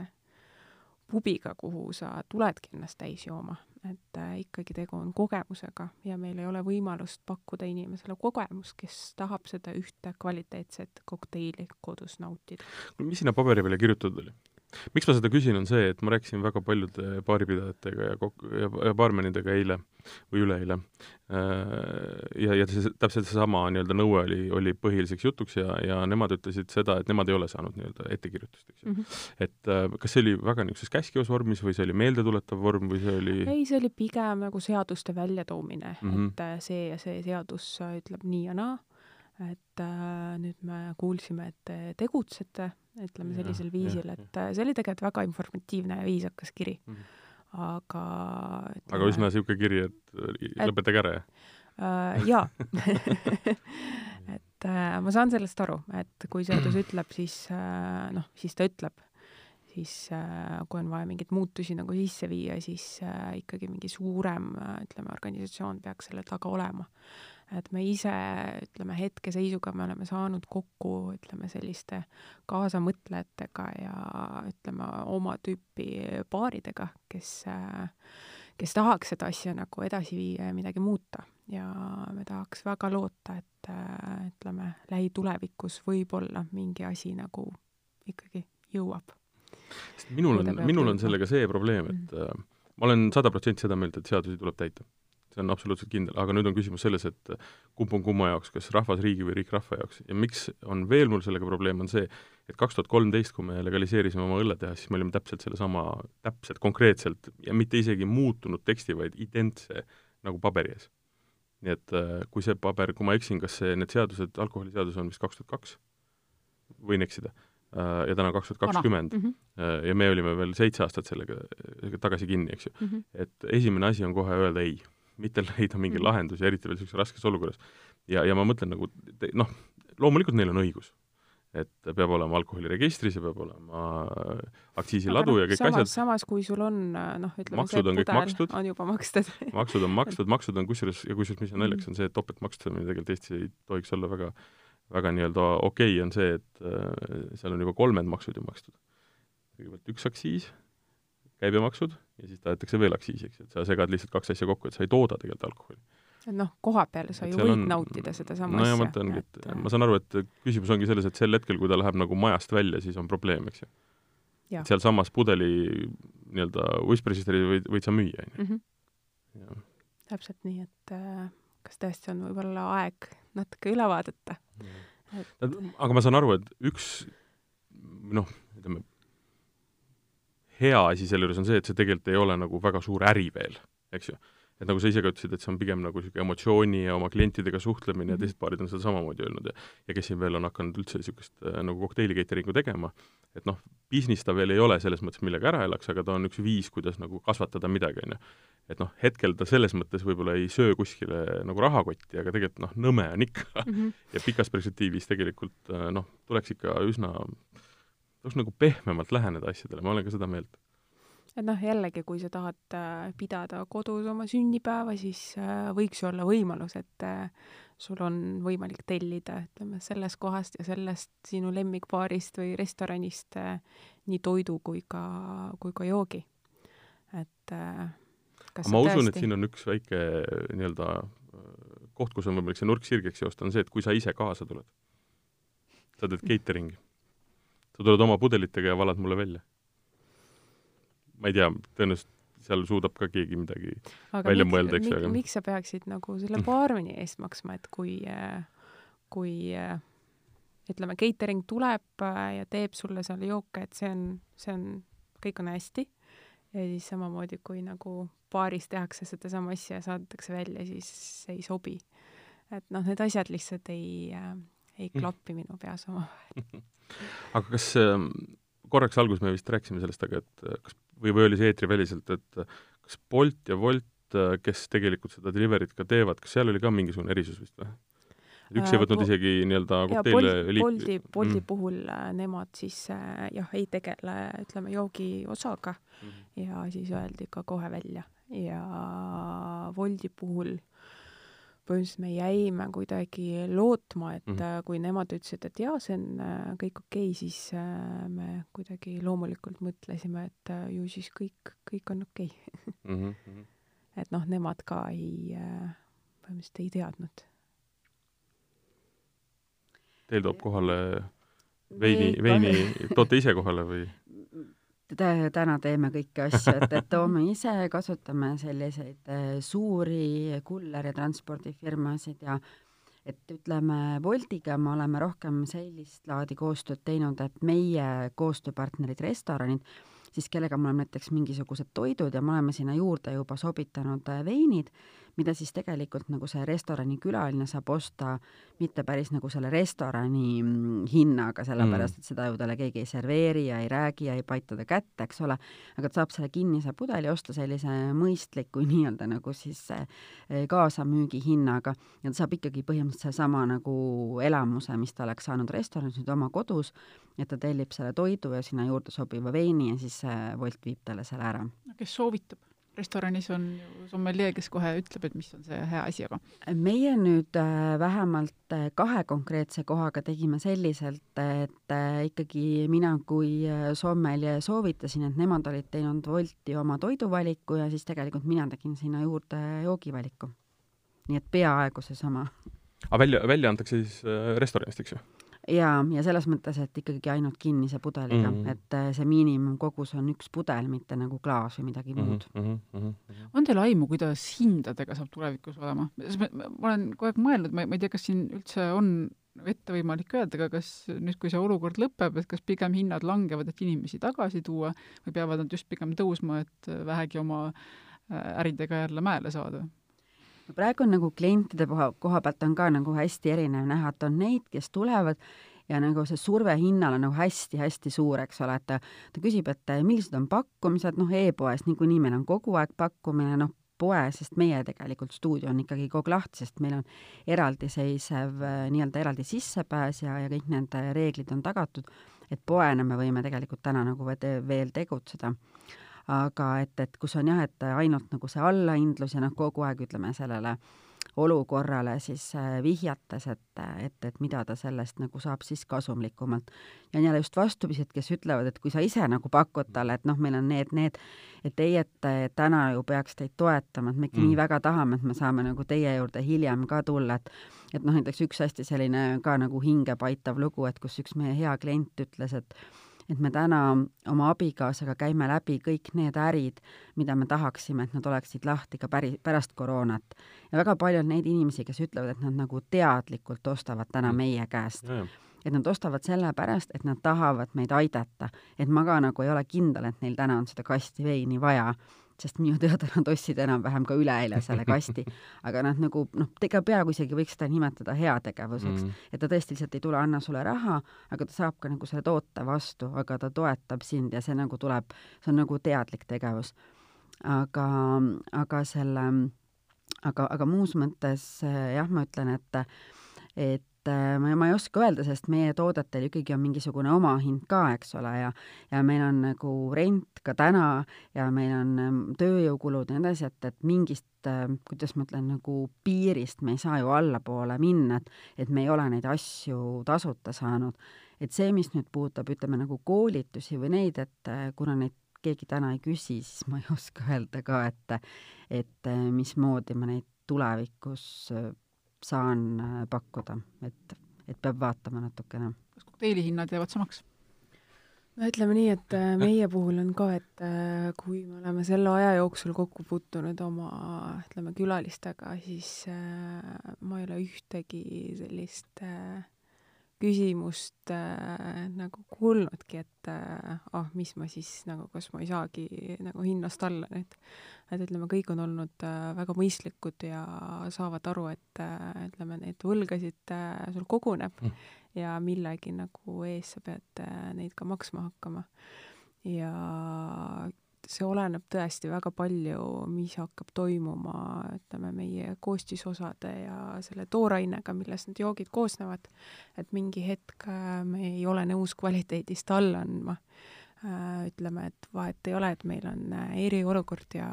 pubiga, kuhu sa tuledki ennast täis jooma, et äh, ikkagi tegu on kogemusega ja meil ei ole võimalust pakkuda inimesele kogemust, kes tahab seda ühte kvaliteetset kokteili kodus nautida. mis sinna paberi peale kirjutatud oli? Miks ma seda küsin, on see, et ma rääkisin väga paljude baaripidajatega ja kok-, ja, ja baarmenidega eile või üleeile. Äh, ja, ja see, täpselt seesama nii-öelda nõue oli, oli põhiliseks jutuks ja, ja nemad ütlesid seda, et nemad ei ole saanud nii-öelda ettekirjutust, eks ju mm. -hmm. et äh, kas see oli väga niisuguses käskivas vormis või see oli meeldetuletav vorm või see oli ei, see oli pigem nagu seaduste väljatoomine mm, -hmm. et äh, see ja see seadus ütleb nii ja naa et äh, nüüd me kuulsime, et te tegutsete, ütleme sellisel viisil, et ja. see oli tegelikult väga informatiivne ja viisakas kiri mm. -hmm. aga ütleme, aga üsna niisugune kiri, et lõpetage ära, jah äh,? jaa *laughs* et äh, ma saan sellest aru, et kui seadus *clears throat* ütleb, siis äh, noh, siis ta ütleb. siis äh, kui on vaja mingeid muutusi nagu sisse viia, siis äh, ikkagi mingi suurem äh,, ütleme, organisatsioon peaks selle taga olema et me ise, ütleme hetkeseisuga me oleme saanud kokku, ütleme selliste kaasamõtlejatega ja ütleme oma tüüpi paaridega, kes, kes tahaks seda asja nagu edasi viia ja midagi muuta ja me tahaks väga loota, et ütleme, lähitulevikus võib-olla mingi asi nagu ikkagi jõuab. sest minul on, minul on sellega see probleem, et mm -hmm. ma olen sada protsenti seda meelt, et seadusi tuleb täita see on absoluutselt kindel, aga nüüd on küsimus selles, et kumb on kumma jaoks, kas rahvas riigi või riik rahva jaoks ja miks on veel mul sellega probleem, on see, et kaks tuhat kolmteist, kui me legaliseerisime oma õlletehast, siis me olime täpselt sellesama, täpselt konkreetselt ja mitte isegi muutunud teksti, vaid identse nagu paberi ees. nii et äh, kui see paber, kui ma eksin, kas see, need seadused, alkoholiseadus on vist kaks tuhat kaks, võin eksida, äh, ja täna kaks tuhat kakskümmend mhm. äh, ja me olime veel seitse aastat sellega tagasi kinni, eks ju mm. -hmm. et esimene asi on kohe öelda ei mitte leida mingeid mm. lahendusi, eriti veel niisuguses raskes olukorras. ja, ja ma mõtlen nagu noh, loomulikult neil on õigus, et peab olema alkoholiregistris ja peab olema aktsiisiladu no, ja kõik samas, asjad. samas, kui sul on noh, ütleme maksud on kõik makstud, on juba makstud *laughs* maksud on makstud, maksud on kusjuures, ja kusjuures mis on naljakas, on see, et topeltmaksustamine tegelikult Eestis ei tohiks olla väga väga nii-öelda okei okay on see, et äh, seal on juba kolmed maksud ju makstud. kõigepealt üks aktsiis, käibemaksud ja siis tahetakse veel aktsiisi, eks, et sa segad lihtsalt kaks asja kokku, et sa ei tooda tegelikult alkoholi. et noh, koha peal sa ju võid on, nautida sedasama no asja. mõte ongi, et äh, ma saan aru, et küsimus ongi selles, et sel hetkel, kui ta läheb nagu majast välja, siis on probleem, eks ju. sealsamas pudeli nii-öelda Whisperisisteri võid, võid sa müüa, on ju. Mhm. täpselt nii, et äh, kas tõesti on võib-olla aeg natuke üle vaadata et.... aga ma saan aru, et üks noh, ütleme, hea asi selle juures on see, et see tegelikult ei ole nagu väga suur äri veel, eks ju. et nagu sa ise ka ütlesid, et see on pigem nagu niisugune emotsiooni ja oma klientidega suhtlemine ja mhm. teised paarid on seda samamoodi öelnud ja ja kes siin veel on hakanud üldse niisugust äh, nagu kokteili catering'u tegema, et noh, business ta veel ei ole selles mõttes, millega ära elaks, aga ta on üks viis, kuidas nagu kasvatada midagi, on ju. et noh, hetkel ta selles mõttes võib-olla ei söö kuskile nagu rahakotti, aga tegelikult noh, nõme on ikka mm. -hmm. ja pikas perspektiivis tegelikult äh, noh, tuleks ikka üsna tuleks nagu pehmemalt läheneda asjadele, ma olen ka seda meelt. et noh, jällegi, kui sa tahad äh, pidada kodus oma sünnipäeva, siis äh, võiks ju olla võimalus, et äh, sul on võimalik tellida, ütleme, sellest kohast ja sellest sinu lemmikbaarist või restoranist nii toidu kui ka, kui ka joogi. et kas ma usun, et siin on üks väike nii-öelda koht, kus on võimalik see nurk sirgeks joosta, on see, et kui sa ise kaasa tuled. sa teed *laughs* catering'i sa tuled oma pudelitega ja valad mulle välja. ma ei tea, tõenäoliselt seal suudab ka keegi midagi aga välja miks, mõelda, eks ju, aga miks sa peaksid nagu selle baarmeni eest maksma, et kui, kui ütleme, catering tuleb ja teeb sulle seal jooke, et see on, see on, kõik on hästi, ja siis samamoodi, kui nagu baaris tehakse sedasama asja ja saadetakse välja, siis see ei sobi. et noh, need asjad lihtsalt ei äh,, ei mm. klappi mm. minu peas omavahel *laughs* aga kas ähm, korraks alguses me vist rääkisime sellest, aga et äh, kas, või, või oli see eetriväliselt, et äh, kas Bolt ja Wolt, äh, kes tegelikult seda delivery't ka teevad, kas seal oli ka mingisugune erisus vist või? üks ei võtnud isegi nii-öelda kokteile liik-. Bolti, Bolti mm. puhul nemad siis jah, ei tegele, ütleme, joogiosaga mm -hmm. ja siis öeldi ka kohe välja ja Woldi puhul äh, põhimõtteliselt me jäime kuidagi lootma, et mm -hmm. kui nemad ütlesid, et jaa, see on äh, kõik okei okay,, siis äh, me kuidagi loomulikult mõtlesime, et ju siis kõik, kõik on okei okay. mm. -hmm. et noh, nemad ka ei, põhimõtteliselt ei teadnud. Teil toob kohale veini, veini toote ise kohale või? Täna teeme kõiki asju, et, et toome ise, kasutame selliseid äh, suuri kulleri transpordifirmasid ja et ütleme, Woltiga me oleme rohkem sellist laadi koostööd teinud, et meie koostööpartnerid, restoranid, siis kellega me oleme näiteks mingisugused toidud ja me oleme sinna juurde juba sobitanud äh, veinid, mida siis tegelikult nagu see restorani külaline saab osta mitte päris nagu selle restorani mm, hinnaga, sellepärast mm. et seda ju talle keegi ei serveeri ja ei räägi ja ei paita ta kätte, eks ole, aga ta saab selle kinnise pudeli osta sellise mõistliku *laughs* nii-öelda nagu siis eh, kaasamüügi hinnaga ja ta saab ikkagi põhimõtteliselt sedasama nagu elamuse, mis ta oleks saanud restoranis nüüd oma kodus, et ta tellib selle toidu ja sinna juurde sobiva veini ja siis Wolt viib talle selle ära. kes soovitab? Restoranis on ju sommeljee, kes kohe ütleb, et mis on see hea asi, aga meie nüüd äh, vähemalt äh, kahe konkreetse kohaga tegime selliselt, et äh, ikkagi mina kui sommeljee soovitasin, et nemad olid teinud Wolti oma toiduvaliku ja siis tegelikult mina tegin sinna juurde joogivaliku. nii et peaaegu seesama. aga välja, välja antakse siis restoranist, eks ju? Ja, ja selles mõttes, et ikkagi ainult kinnise pudeliga mm, -hmm. et äh, see miinimumkogus on üks pudel, mitte nagu klaas või midagi mm -hmm. muud mm. -hmm. on teil aimu, kuidas hindadega saab tulevikus olema? ma olen kogu aeg mõelnud, ma ei tea, kas siin üldse on ette võimalik öelda, aga kas nüüd, kui see olukord lõpeb, et kas pigem hinnad langevad, et inimesi tagasi tuua või peavad nad just pigem tõusma, et vähegi oma äh, äridega jälle mäele saada? Praegu on nagu klientide koha, koha pealt on ka nagu hästi erinev näha, et on neid, kes tulevad ja nagu see surve hinnal on nagu hästi-hästi suur, eks ole, et ta, ta küsib, et millised on pakkumised, noh e, e-poes niikuinii meil on kogu aeg pakkumine, noh, poe, sest meie tegelikult stuudio on ikkagi kogu lahti, sest meil on eraldiseisev nii-öelda eraldi sissepääs ja, ja kõik need reeglid on tagatud, et poena me võime tegelikult täna nagu veel tegutseda aga et, et kus on jah, et ainult nagu see allahindlus ja noh, kogu aeg ütleme sellele olukorrale siis äh, vihjates, et, et, et mida ta sellest nagu saab siis kasumlikumalt. ja on jälle just vastupidi, et kes ütlevad, et kui sa ise nagu pakud talle, et noh, meil on need, need, et teie, et täna ju peaks teid toetama, et me ikka mm. nii väga tahame, et me saame nagu teie juurde hiljem ka tulla, et et noh, näiteks üks hästi selline ka nagu hingepaitav lugu, et kus üks meie hea klient ütles, et et me täna oma abikaasaga käime läbi kõik need ärid, mida me tahaksime, et nad oleksid lahti ka päri, pärast koroonat. ja väga palju on neid inimesi, kes ütlevad, et nad nagu teadlikult ostavad täna mm. meie käest mm et nad ostavad sellepärast, et nad tahavad meid aidata. et ma ka nagu ei ole kindel, et neil täna on seda kasti veini vaja sest minu teada nad ostsid enam-vähem ka üleeile selle kasti, aga nad nagu noh, ega peaaegu isegi võiks seda nimetada heategevuseks mm, -hmm. et ta tõesti lihtsalt ei tule, anna sulle raha, aga ta saab ka nagu selle toote vastu, aga ta toetab sind ja see nagu tuleb, see on nagu teadlik tegevus. aga, aga selle, aga, aga muus mõttes jah, ma ütlen, et et et äh, ma, ma ei oska öelda, sest meie toodetel ikkagi on mingisugune omahind ka, eks ole, ja ja meil on nagu rent ka täna ja meil on ähm, tööjõukulud ja nii edasi, et, et mingist, äh, kuidas ma ütlen, nagu piirist me ei saa ju allapoole minna, et et me ei ole neid asju tasuta saanud. et see, mis nüüd puudutab, ütleme nagu koolitusi või neid, et äh, kuna neid keegi täna ei küsi, siis ma ei *laughs* oska öelda ka, et et mismoodi ma neid tulevikus saan äh, pakkuda, et, et peab vaatama natukene. kas kokteilihinnad jäävad samaks? no ütleme nii, et äh, meie puhul on ka, et äh, kui me oleme selle aja jooksul kokku puutunud oma, ütleme, külalistega, siis ma ei ole ühtegi sellist äh, küsimust äh, nagu kuulnudki, et äh, ah, mis ma siis nagu, kas ma ei saagi nagu hinnast alla nüüd. et ütleme, kõik on olnud äh, väga mõistlikud ja saavad aru, et äh, ütleme, neid võlgasid äh, sul koguneb mm. ja millegi nagu ees sa pead äh, neid ka maksma hakkama. ja see oleneb tõesti väga palju, mis hakkab toimuma, ütleme, meie koostisosade ja selle toorainega, millest need joogid koosnevad. et mingi hetk äh, me ei ole nõus kvaliteedist alla andma. Äh, ütleme, et vahet ei ole, et meil on äh, eriolukord ja,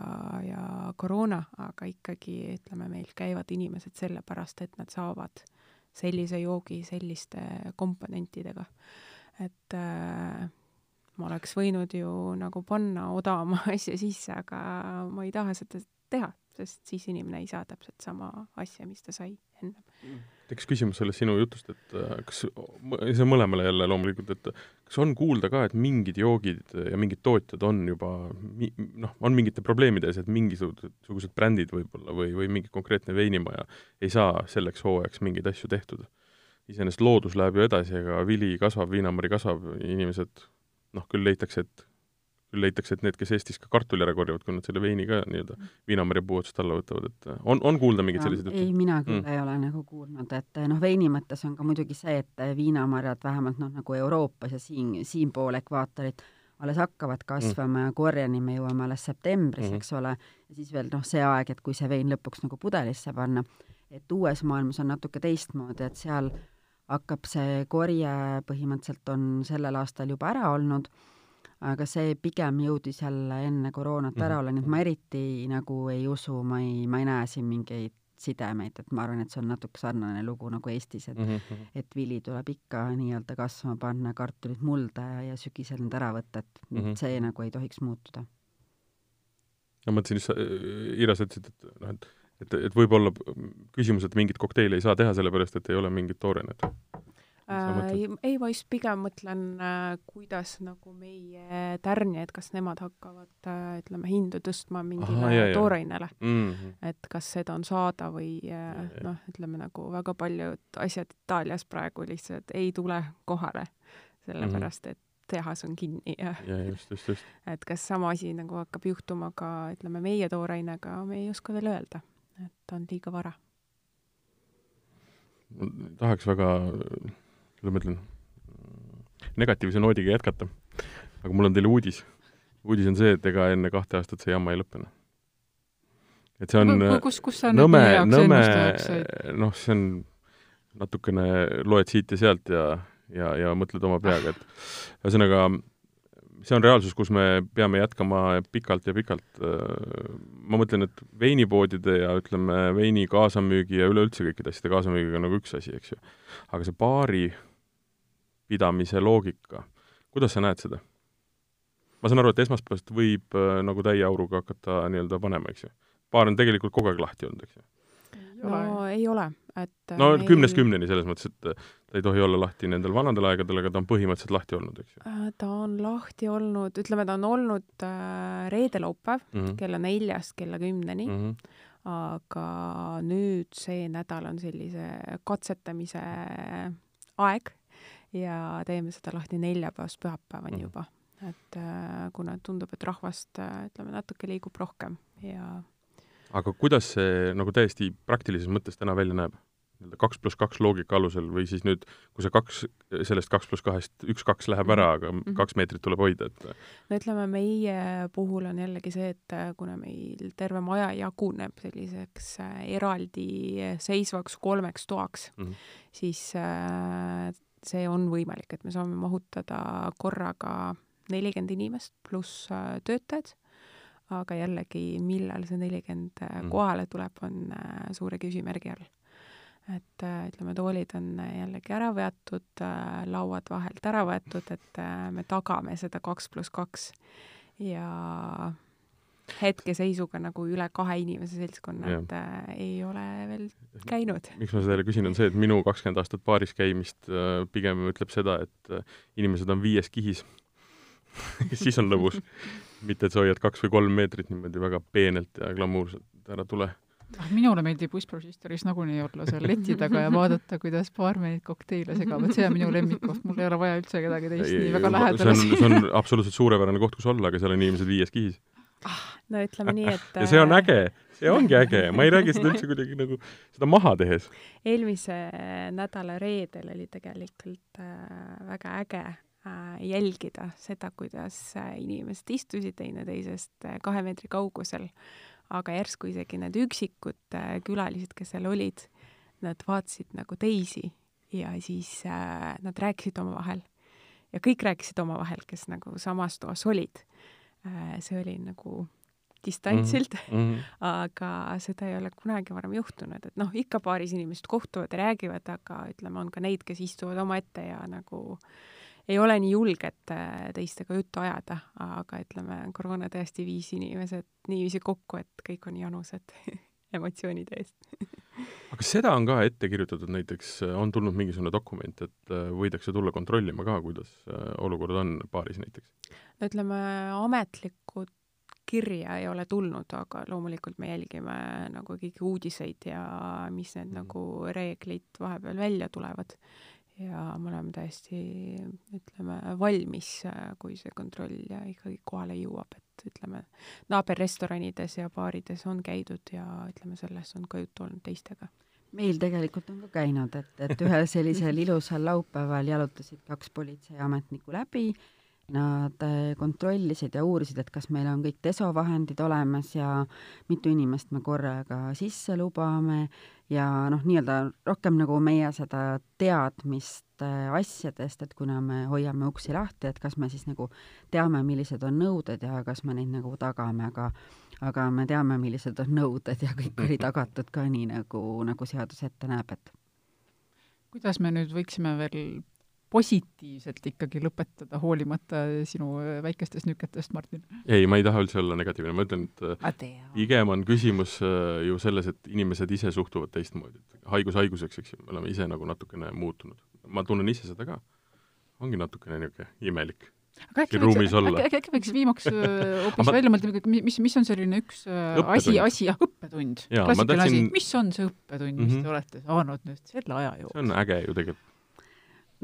ja koroona, aga ikkagi ütleme, meil käivad inimesed sellepärast, et nad saavad sellise joogi selliste komponentidega. et äh, ma oleks võinud ju nagu panna odavama *laughs* asja sisse, aga ma ei taha seda teha, sest siis inimene ei saa täpselt sama asja, mis ta sai ennem. tekkis küsimus sellest sinu jutust, et äh, kas, see on mõlemale jälle loomulikult, et kas on kuulda ka, et mingid joogid ja mingid tootjad on juba noh, on mingite probleemide ees, et mingisugused brändid võib-olla või, või mingi konkreetne veinimaja ei saa selleks hooajaks mingeid asju tehtud? iseenesest loodus läheb ju edasi, ega vili kasvab, viinamari kasvab, inimesed noh, küll leitakse, et küll leitakse, et need, kes Eestis ka kartuli ära korjavad, kui nad selle veini ka nii-öelda viinamarja puu otsast alla võtavad, et äh, on, on kuulda mingeid selliseid jutte? ei, mina küll mm. ei ole nagu kuulnud, et noh, veini mõttes on ka muidugi see, et viinamarjad vähemalt noh, nagu Euroopas ja siin, siinpool ekvaatorit alles hakkavad kasvama mm. ja korjeni me jõuame alles septembris mm, -hmm. eks ole, ja siis veel noh, see aeg, et kui see vein lõpuks nagu pudelisse panna, et uues maailmas on natuke teistmoodi, et seal hakkab see korje põhimõtteliselt on sellel aastal juba ära olnud aga see pigem jõudis jälle enne koroonat ära mhm. olla, nii et ma eriti nagu ei usu, ma ei, ma ei näe siin mingeid sidemeid, et ma arvan, et see on natuke sarnane lugu nagu Eestis, et mm -hmm. et vili tuleb ikka nii-öelda kasvama panna, kartulid mulda ja, ja sügisel need ära võtta, et mm -hmm. see nagu ei tohiks muutuda. ma mõtlesin Ira, sa ütlesid, et noh, et et, et võib-olla küsimus, et mingit kokteili ei saa teha, sellepärast et ei ole mingit toorenet Äh, ei, ma just pigem mõtlen äh,, kuidas nagu meie tärnijad, kas nemad hakkavad äh,, ütleme, hindu tõstma mingile toorainele mm. -hmm. et kas seda on saada või äh, noh, ütleme nagu väga paljud asjad Itaalias praegu lihtsalt ei tule kohale, sellepärast et tehas on kinni ja, ja just, just, just. *laughs* et kas sama asi nagu hakkab juhtuma ka, ütleme, meie toorainega, me ei oska veel öelda, et on liiga vara. tahaks väga kuidas ma ütlen, negatiivse noodiga jätkata. aga mul on teile uudis. uudis on see, et ega enne kahte aastat see jama ei lõppenud. et see on kus, kus sa nõme, nõme, noh, see on natukene loed siit ja sealt ja, ja, ja mõtled oma peaga, et ühesõnaga see on reaalsus, kus me peame jätkama pikalt ja pikalt. ma mõtlen, et veinipoodide ja ütleme, veini kaasamüügi ja üleüldse kõikide asjade kaasamüügiga on nagu üks asi, eks ju. aga see baari pidamise loogika, kuidas sa näed seda? ma saan aru, et esmaspäevast võib äh, nagu täie auruga hakata nii-öelda panema, eks ju. baar on tegelikult kogu aeg lahti olnud, eks ju? No ei ole, et no meil... kümnest kümneni selles mõttes, et äh, ta ei tohi olla lahti nendel vanadel aegadel, aga ta on põhimõtteliselt lahti olnud, eks ju? Äh, ta on lahti olnud, ütleme, ta on olnud äh, reede-laupäev mm -hmm. kella neljast kella kümneni mm, -hmm. aga nüüd see nädal on sellise katsetamise aeg ja teeme seda lahti neljapäevast pühapäevani mm. juba. et äh, kuna tundub, et rahvast äh, ütleme, natuke liigub rohkem ja aga kuidas see nagu täiesti praktilises mõttes täna välja näeb? nii-öelda kaks pluss kaks loogika alusel või siis nüüd, kui see kaks, sellest kaks pluss kahest üks-kaks läheb ära, aga mm -hmm. kaks meetrit tuleb hoida, et no ütleme, meie puhul on jällegi see, et äh, kuna meil terve maja jaguneb selliseks eraldi seisvaks kolmeks toaks mm, -hmm. siis see on võimalik, et me saame mahutada korraga nelikümmend inimest pluss äh, töötajad, aga jällegi, millal see nelikümmend äh, mm. kohale tuleb, on äh, suure küsimärgi all. et ütleme, toolid on jällegi ära veatud, lauad vahelt ära võetud, et me tagame seda kaks pluss kaks ja hetkeseisuga nagu üle kahe inimese seltskonna, et äh, ei ole veel käinud. miks ma seda jälle küsin, on see, et minu kakskümmend aastat baaris käimist äh, pigem ütleb seda, et äh, inimesed on viies kihis *laughs* siis on lõbus. *laughs* mitte, et sa hoiad kaks või kolm meetrit niimoodi väga peenelt ja glamuurselt, ära tule. Ah, minule meeldib Whisper Sisteris nagunii olla seal leti taga ja vaadata, kuidas baarmenid kokteile segavad, see on minu lemmikkoht, mul ei ole vaja üldse kedagi teist ei, nii väga lähedale see on, see on *laughs* absoluutselt suurepärane koht, kus olla, aga seal on inimesed viies kihis. No ütleme nii, et *laughs* ja see on äge, see ongi äge, ma ei räägi seda üldse kuidagi nagu seda maha tehes. eelmise nädala reedel oli tegelikult äh, väga äge äh, jälgida seda, kuidas äh, inimesed istusid teineteisest äh, kahe meetri kaugusel, aga järsku isegi need üksikud äh, külalised, kes seal olid, nad vaatasid nagu teisi ja siis äh, nad rääkisid omavahel. Ja kõik rääkisid omavahel, kes nagu samas toas olid. Äh, see oli nagu distantsilt mm, -hmm. *laughs* aga seda ei ole kunagi varem juhtunud, et noh, ikka paaris inimesed kohtuvad ja räägivad, aga ütleme, on ka neid, kes istuvad omaette ja nagu ei ole nii julged äh, teistega juttu ajada, aga ütleme, koroona tõesti viis inimesed niiviisi kokku, et kõik on janused *laughs* emotsioonide eest aga seda on ka ette kirjutatud, näiteks on tulnud mingisugune dokument, et äh, võidakse tulla kontrollima ka, kuidas äh, olukord on paaris näiteks? no ütleme, ametlikud kirja ei ole tulnud, aga loomulikult me jälgime nagu kõiki uudiseid ja mis need mm. nagu reeglid vahepeal välja tulevad ja me oleme täiesti, ütleme, valmis, kui see kontroll ikkagi kohale jõuab, et ütleme, naaberrestoranides ja baarides on käidud ja ütleme, sellest on ka juttu olnud teistega. meil tegelikult on ka käinud, et, et ühel sellisel ilusal laupäeval jalutasid kaks politseiametnikku läbi Nad äh, kontrollisid ja uurisid, et kas meil on kõik desovahendid olemas ja mitu inimest me korraga sisse lubame ja noh, nii-öelda rohkem nagu meie seda teadmist äh, asjadest, et kuna me hoiame uksi lahti, et kas me siis nagu teame, millised on nõuded ja kas me neid nagu tagame, aga aga me teame, millised on nõuded ja kõik oli tagatud ka nii, nagu, nagu seadus ette näeb, et kuidas me nüüd võiksime veel positiivselt ikkagi lõpetada, hoolimata sinu äh, väikestest nüketest, Martin? ei, ma ei taha üldse olla negatiivne, ma ütlen, et äh, pigem on küsimus äh, ju selles, et inimesed ise suhtuvad teistmoodi. haigus haiguseks, eks ju, me oleme ise nagu natukene muutunud. ma tunnen ise seda ka. ongi natukene niisugune imelik aga äkki võiks, äkki, äkki, võiks viimaks *laughs* hoopis välja mõelda, mis, mis on selline üks õppetund. asi, asi, jah, õppetund. klassikaline tahtsin... asi, mis on see õppetund, mis mm -hmm. te olete saanud nüüd selle aja jooksul? see on äge ju tegelikult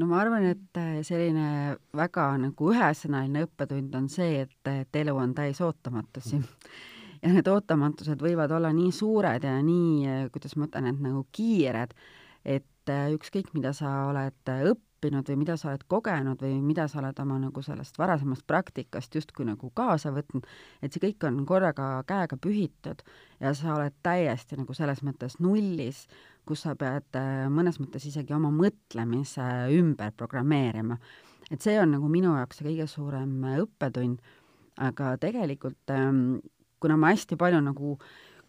no ma arvan, et äh, selline väga nagu ühesõnaline õppetund on see, et, et elu on täis ootamatusi. *laughs* ja need ootamatused võivad olla nii suured ja nii, äh, kuidas ma ütlen, et nagu kiired, et äh, ükskõik, mida sa oled õppinud või mida sa oled kogenud või mida sa oled oma nagu sellest varasemast praktikast justkui nagu kaasa võtnud, et see kõik on korraga käega pühitud ja sa oled täiesti nagu selles mõttes nullis kus sa pead äh, mõnes mõttes isegi oma mõtlemise ümber programmeerima. et see on nagu minu jaoks see kõige suurem äh, õppetund, aga tegelikult ähm, kuna ma hästi palju nagu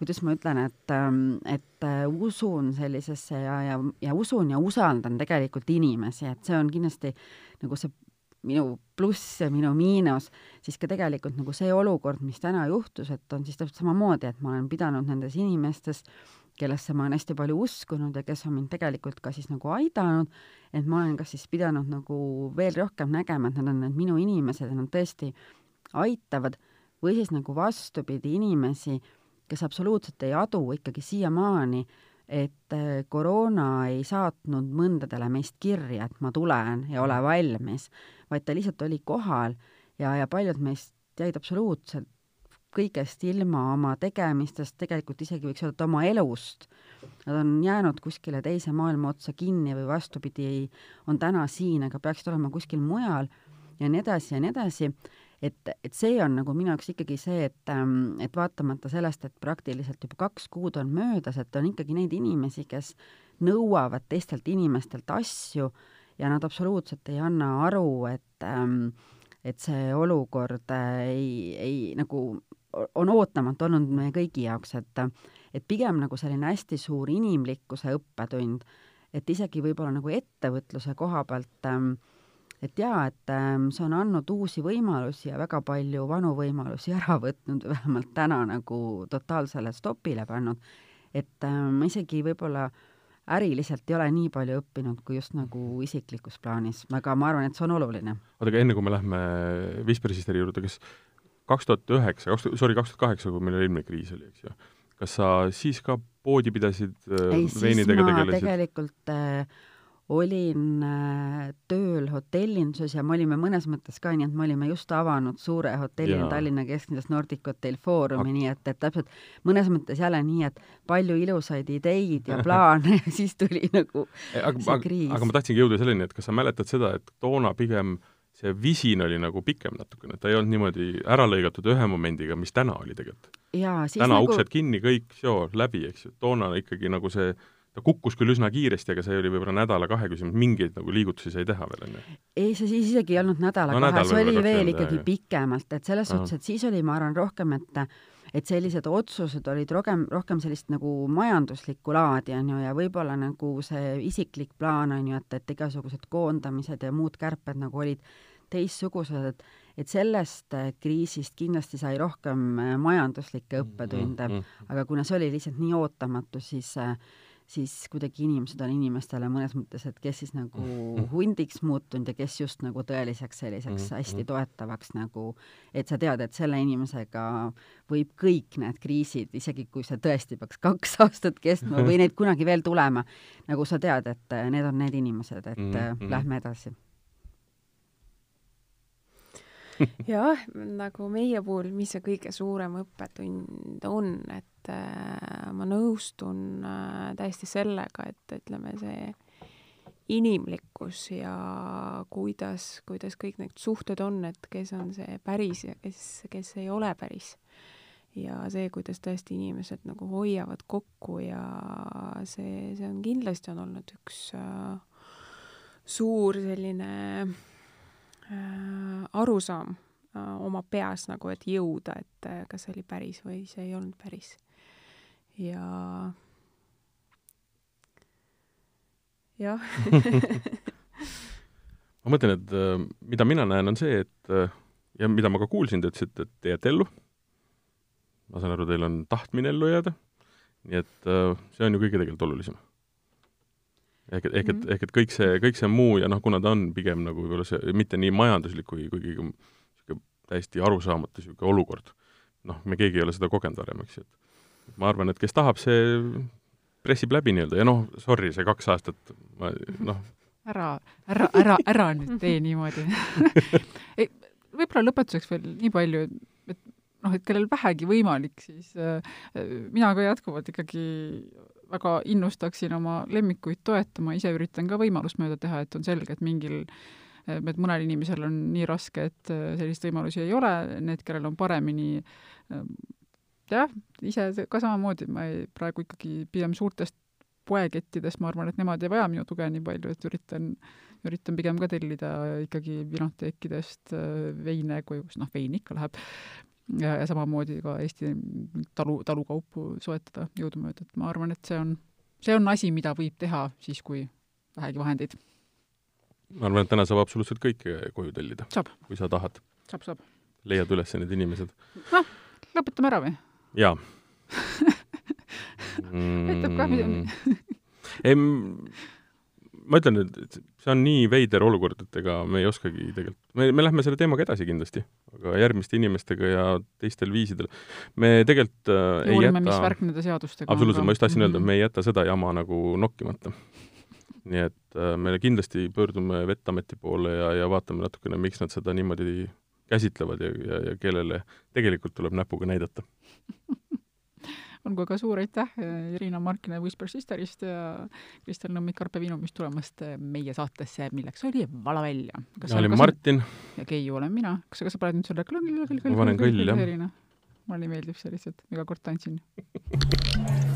kuidas ma ütlen, et, ähm, et äh, usun sellisesse ja, ja, ja usun ja usaldan tegelikult inimesi, et see on kindlasti nagu see minu pluss ja minu miinus, siis ka tegelikult nagu see olukord, mis täna juhtus, et on siis täpselt samamoodi, et ma olen pidanud nendes inimestes kellesse ma olen hästi palju uskunud ja kes on mind tegelikult ka siis nagu aidanud, et ma olen kas siis pidanud nagu veel rohkem nägema, et nad on need minu inimesed ja nad tõesti aitavad, või siis nagu vastupidi, inimesi, kes absoluutselt ei adu ikkagi siiamaani, et äh, koroona ei saatnud mõndadele meist kirja, et ma tulen ja ole valmis, vaid ta lihtsalt oli kohal ja, ja paljud meist jäid absoluutselt kõigest ilma oma tegemistest, tegelikult isegi võiks öelda, et oma elust. Nad on jäänud kuskile teise maailma otsa kinni või vastupidi, on täna siin, aga peaksid olema kuskil mujal ja nii edasi ja nii edasi. Et, et see on nagu minu jaoks ikkagi see, et, ähm, et vaatamata sellest, et praktiliselt juba kaks kuud on möödas, et on ikkagi neid inimesi, kes nõuavad teistelt inimestelt asju ja nad absoluutselt ei anna aru, et ähm, et see olukord äh, ei, ei nagu on ootamatu olnud meie kõigi jaoks, et et pigem nagu selline hästi suur inimlikkuse õppetund, et isegi võib-olla nagu ettevõtluse koha pealt ähm, et jaa, et ähm, see on andnud uusi võimalusi ja väga palju vanu võimalusi *laughs* ära võtnud, vähemalt täna nagu totaalsele stopile pannud, et ähm, ma isegi võib-olla äriliselt ei ole nii palju õppinud kui just nagu isiklikus plaanis, aga ma arvan, et see on oluline. oota, aga enne kui me lähme vicepresidendi juurde, kas kaks tuhat üheksa, kaks, sorry, kaks tuhat kaheksa, kui meil eelmine kriis oli, eks ju. kas sa siis ka poodi pidasid äh,, veinidega tegelesid? tegelikult äh, olin äh, tööl hotellinduses ja me olime mõnes mõttes ka nii, et me olime just avanud suure hotelli Tallinna keskmises Nordic Hotel Foorumi, nii et, et täpselt mõnes mõttes jälle nii, et palju ilusaid ideid ja plaane *laughs* ja siis tuli nagu aga, see kriis. aga ma tahtsingi jõuda selleni, et kas sa mäletad seda, et toona pigem see visin oli nagu pikem natukene, ta ei olnud niimoodi ära lõigatud ühe momendiga, mis täna oli tegelikult. täna nagu... uksed kinni, kõik, läbi, eks ju, toona ikkagi nagu see ta kukkus küll üsna kiiresti, aga see oli võib-olla nädala-kahe küsimus, mingeid nagu liigutusi sai teha veel, on ju? ei, see siis isegi ei olnud nädala-kahe no,, see oli veel ikkagi jah. pikemalt, et selles suhtes, et siis oli, ma arvan, rohkem, et et sellised otsused olid rohkem, rohkem sellist nagu majanduslikku laadi, on ju, ja võib-olla nagu see isiklik plaan, on ju, et, et igasugused koondamised ja muud kärped nagu olid teistsugused, et et sellest äh, kriisist kindlasti sai rohkem äh, majanduslikke õppetunde mm, -hmm. aga kuna see oli lihtsalt nii ootamatu, siis äh, siis kuidagi inimesed on inimestele mõnes mõttes, et kes siis nagu mhm. hundiks muutunud ja kes just nagu tõeliseks selliseks mhm, hästi mhm. toetavaks nagu, et sa tead, et selle inimesega võib kõik need kriisid, isegi kui see tõesti peaks kaks *laughs* aastat kestma või neid *laughs* kunagi veel tulema, nagu sa tead, et need on need inimesed, et mm -hmm. lähme edasi *laughs* jah, nagu meie puhul, mis see kõige suurem õppetund on, et äh, ma nõustun äh, täiesti sellega, et ütleme, see inimlikkus ja kuidas, kuidas kõik need suhted on, et kes on see päris ja kes, kes ei ole päris. ja see, kuidas tõesti inimesed nagu hoiavad kokku ja see, see on kindlasti on olnud üks äh, suur selline äh, arusaam äh, oma peas nagu, et jõuda, et äh, kas see oli päris või see ei olnud päris. ja jah *laughs* ma mõtlen, et mida mina näen, on see, et ja mida ma ka kuulsin, te ütlesite, et te jääte ellu. ma saan aru, teil on tahtmine ellu jääda. nii et see on ju kõige tegelikult olulisem ehk et, ehk et, mhm. ehk et kõik see, kõik see muu ja noh, kuna ta on pigem nagu võib-olla see, mitte nii majanduslik, kui, kuigi niisugune täiesti arusaamatu niisugune olukord, noh, me keegi ei ole seda kogenud varem, eks ju, et ma arvan, et kes tahab, see pressib läbi nii-öelda. Ja noh, sorry, see kaks aastat, ma noh. Ära, ära, ära, ära nüüd tee niimoodi. *laughs* Võib-olla lõpetuseks veel nii palju, et noh, et kellel vähegi võimalik, siis äh, mina ka jätkuvalt ikkagi väga innustaksin oma lemmikuid toetama, ise üritan ka võimalust mööda teha, et on selge, et mingil et mõnel inimesel on nii raske, et äh, selliseid võimalusi ei ole, need, kellel on paremini äh, jah, ise ka samamoodi, ma ei, praegu ikkagi pigem suurtest poekettidest, ma arvan, et nemad ei vaja minu tuge nii palju, et üritan, üritan pigem ka tellida ikkagi vinoteekidest äh, veine, kui noh, vein ikka läheb, ja, ja samamoodi ka Eesti talu, talukaupu soetada jõudumööda, et ma arvan, et see on, see on asi, mida võib teha siis, kui vähegi vahendeid. ma arvan, et täna saab absoluutselt kõike koju tellida. kui sa tahad. saab, saab. leiad üles need inimesed. noh, lõpetame ära või? jaa *laughs* aitab ka midagi ei, ma ütlen, et see on nii veider olukord, et ega me ei oskagi tegelikult, me, me lähme selle teemaga edasi kindlasti, aga järgmiste inimestega ja teistel viisidel. me tegelikult äh, ei uurime, mis värk nende seadustega absoluutselt, ma just tahtsin öelda, et me ei jäta seda jama nagu nokkimata. nii et äh, me kindlasti pöördume Vettameti poole ja, ja vaatame natukene, miks nad seda niimoodi käsitlevad ja, ja, ja kellele tegelikult tuleb näpuga näidata *laughs* olgu aga suur aitäh eh, Irina Markina Whisper Sisterist ja Kristel Nõmmik-Karpe-Vinumist tulemast eh, meie saatesse, milleks oli Vala välja. mina olin Martin. ja Keiu olen mina. kas, kas sa paned nüüd selle klõngi? ma panen kõll, jah. mulle meeldib see lihtsalt, iga kord tantsin *laughs*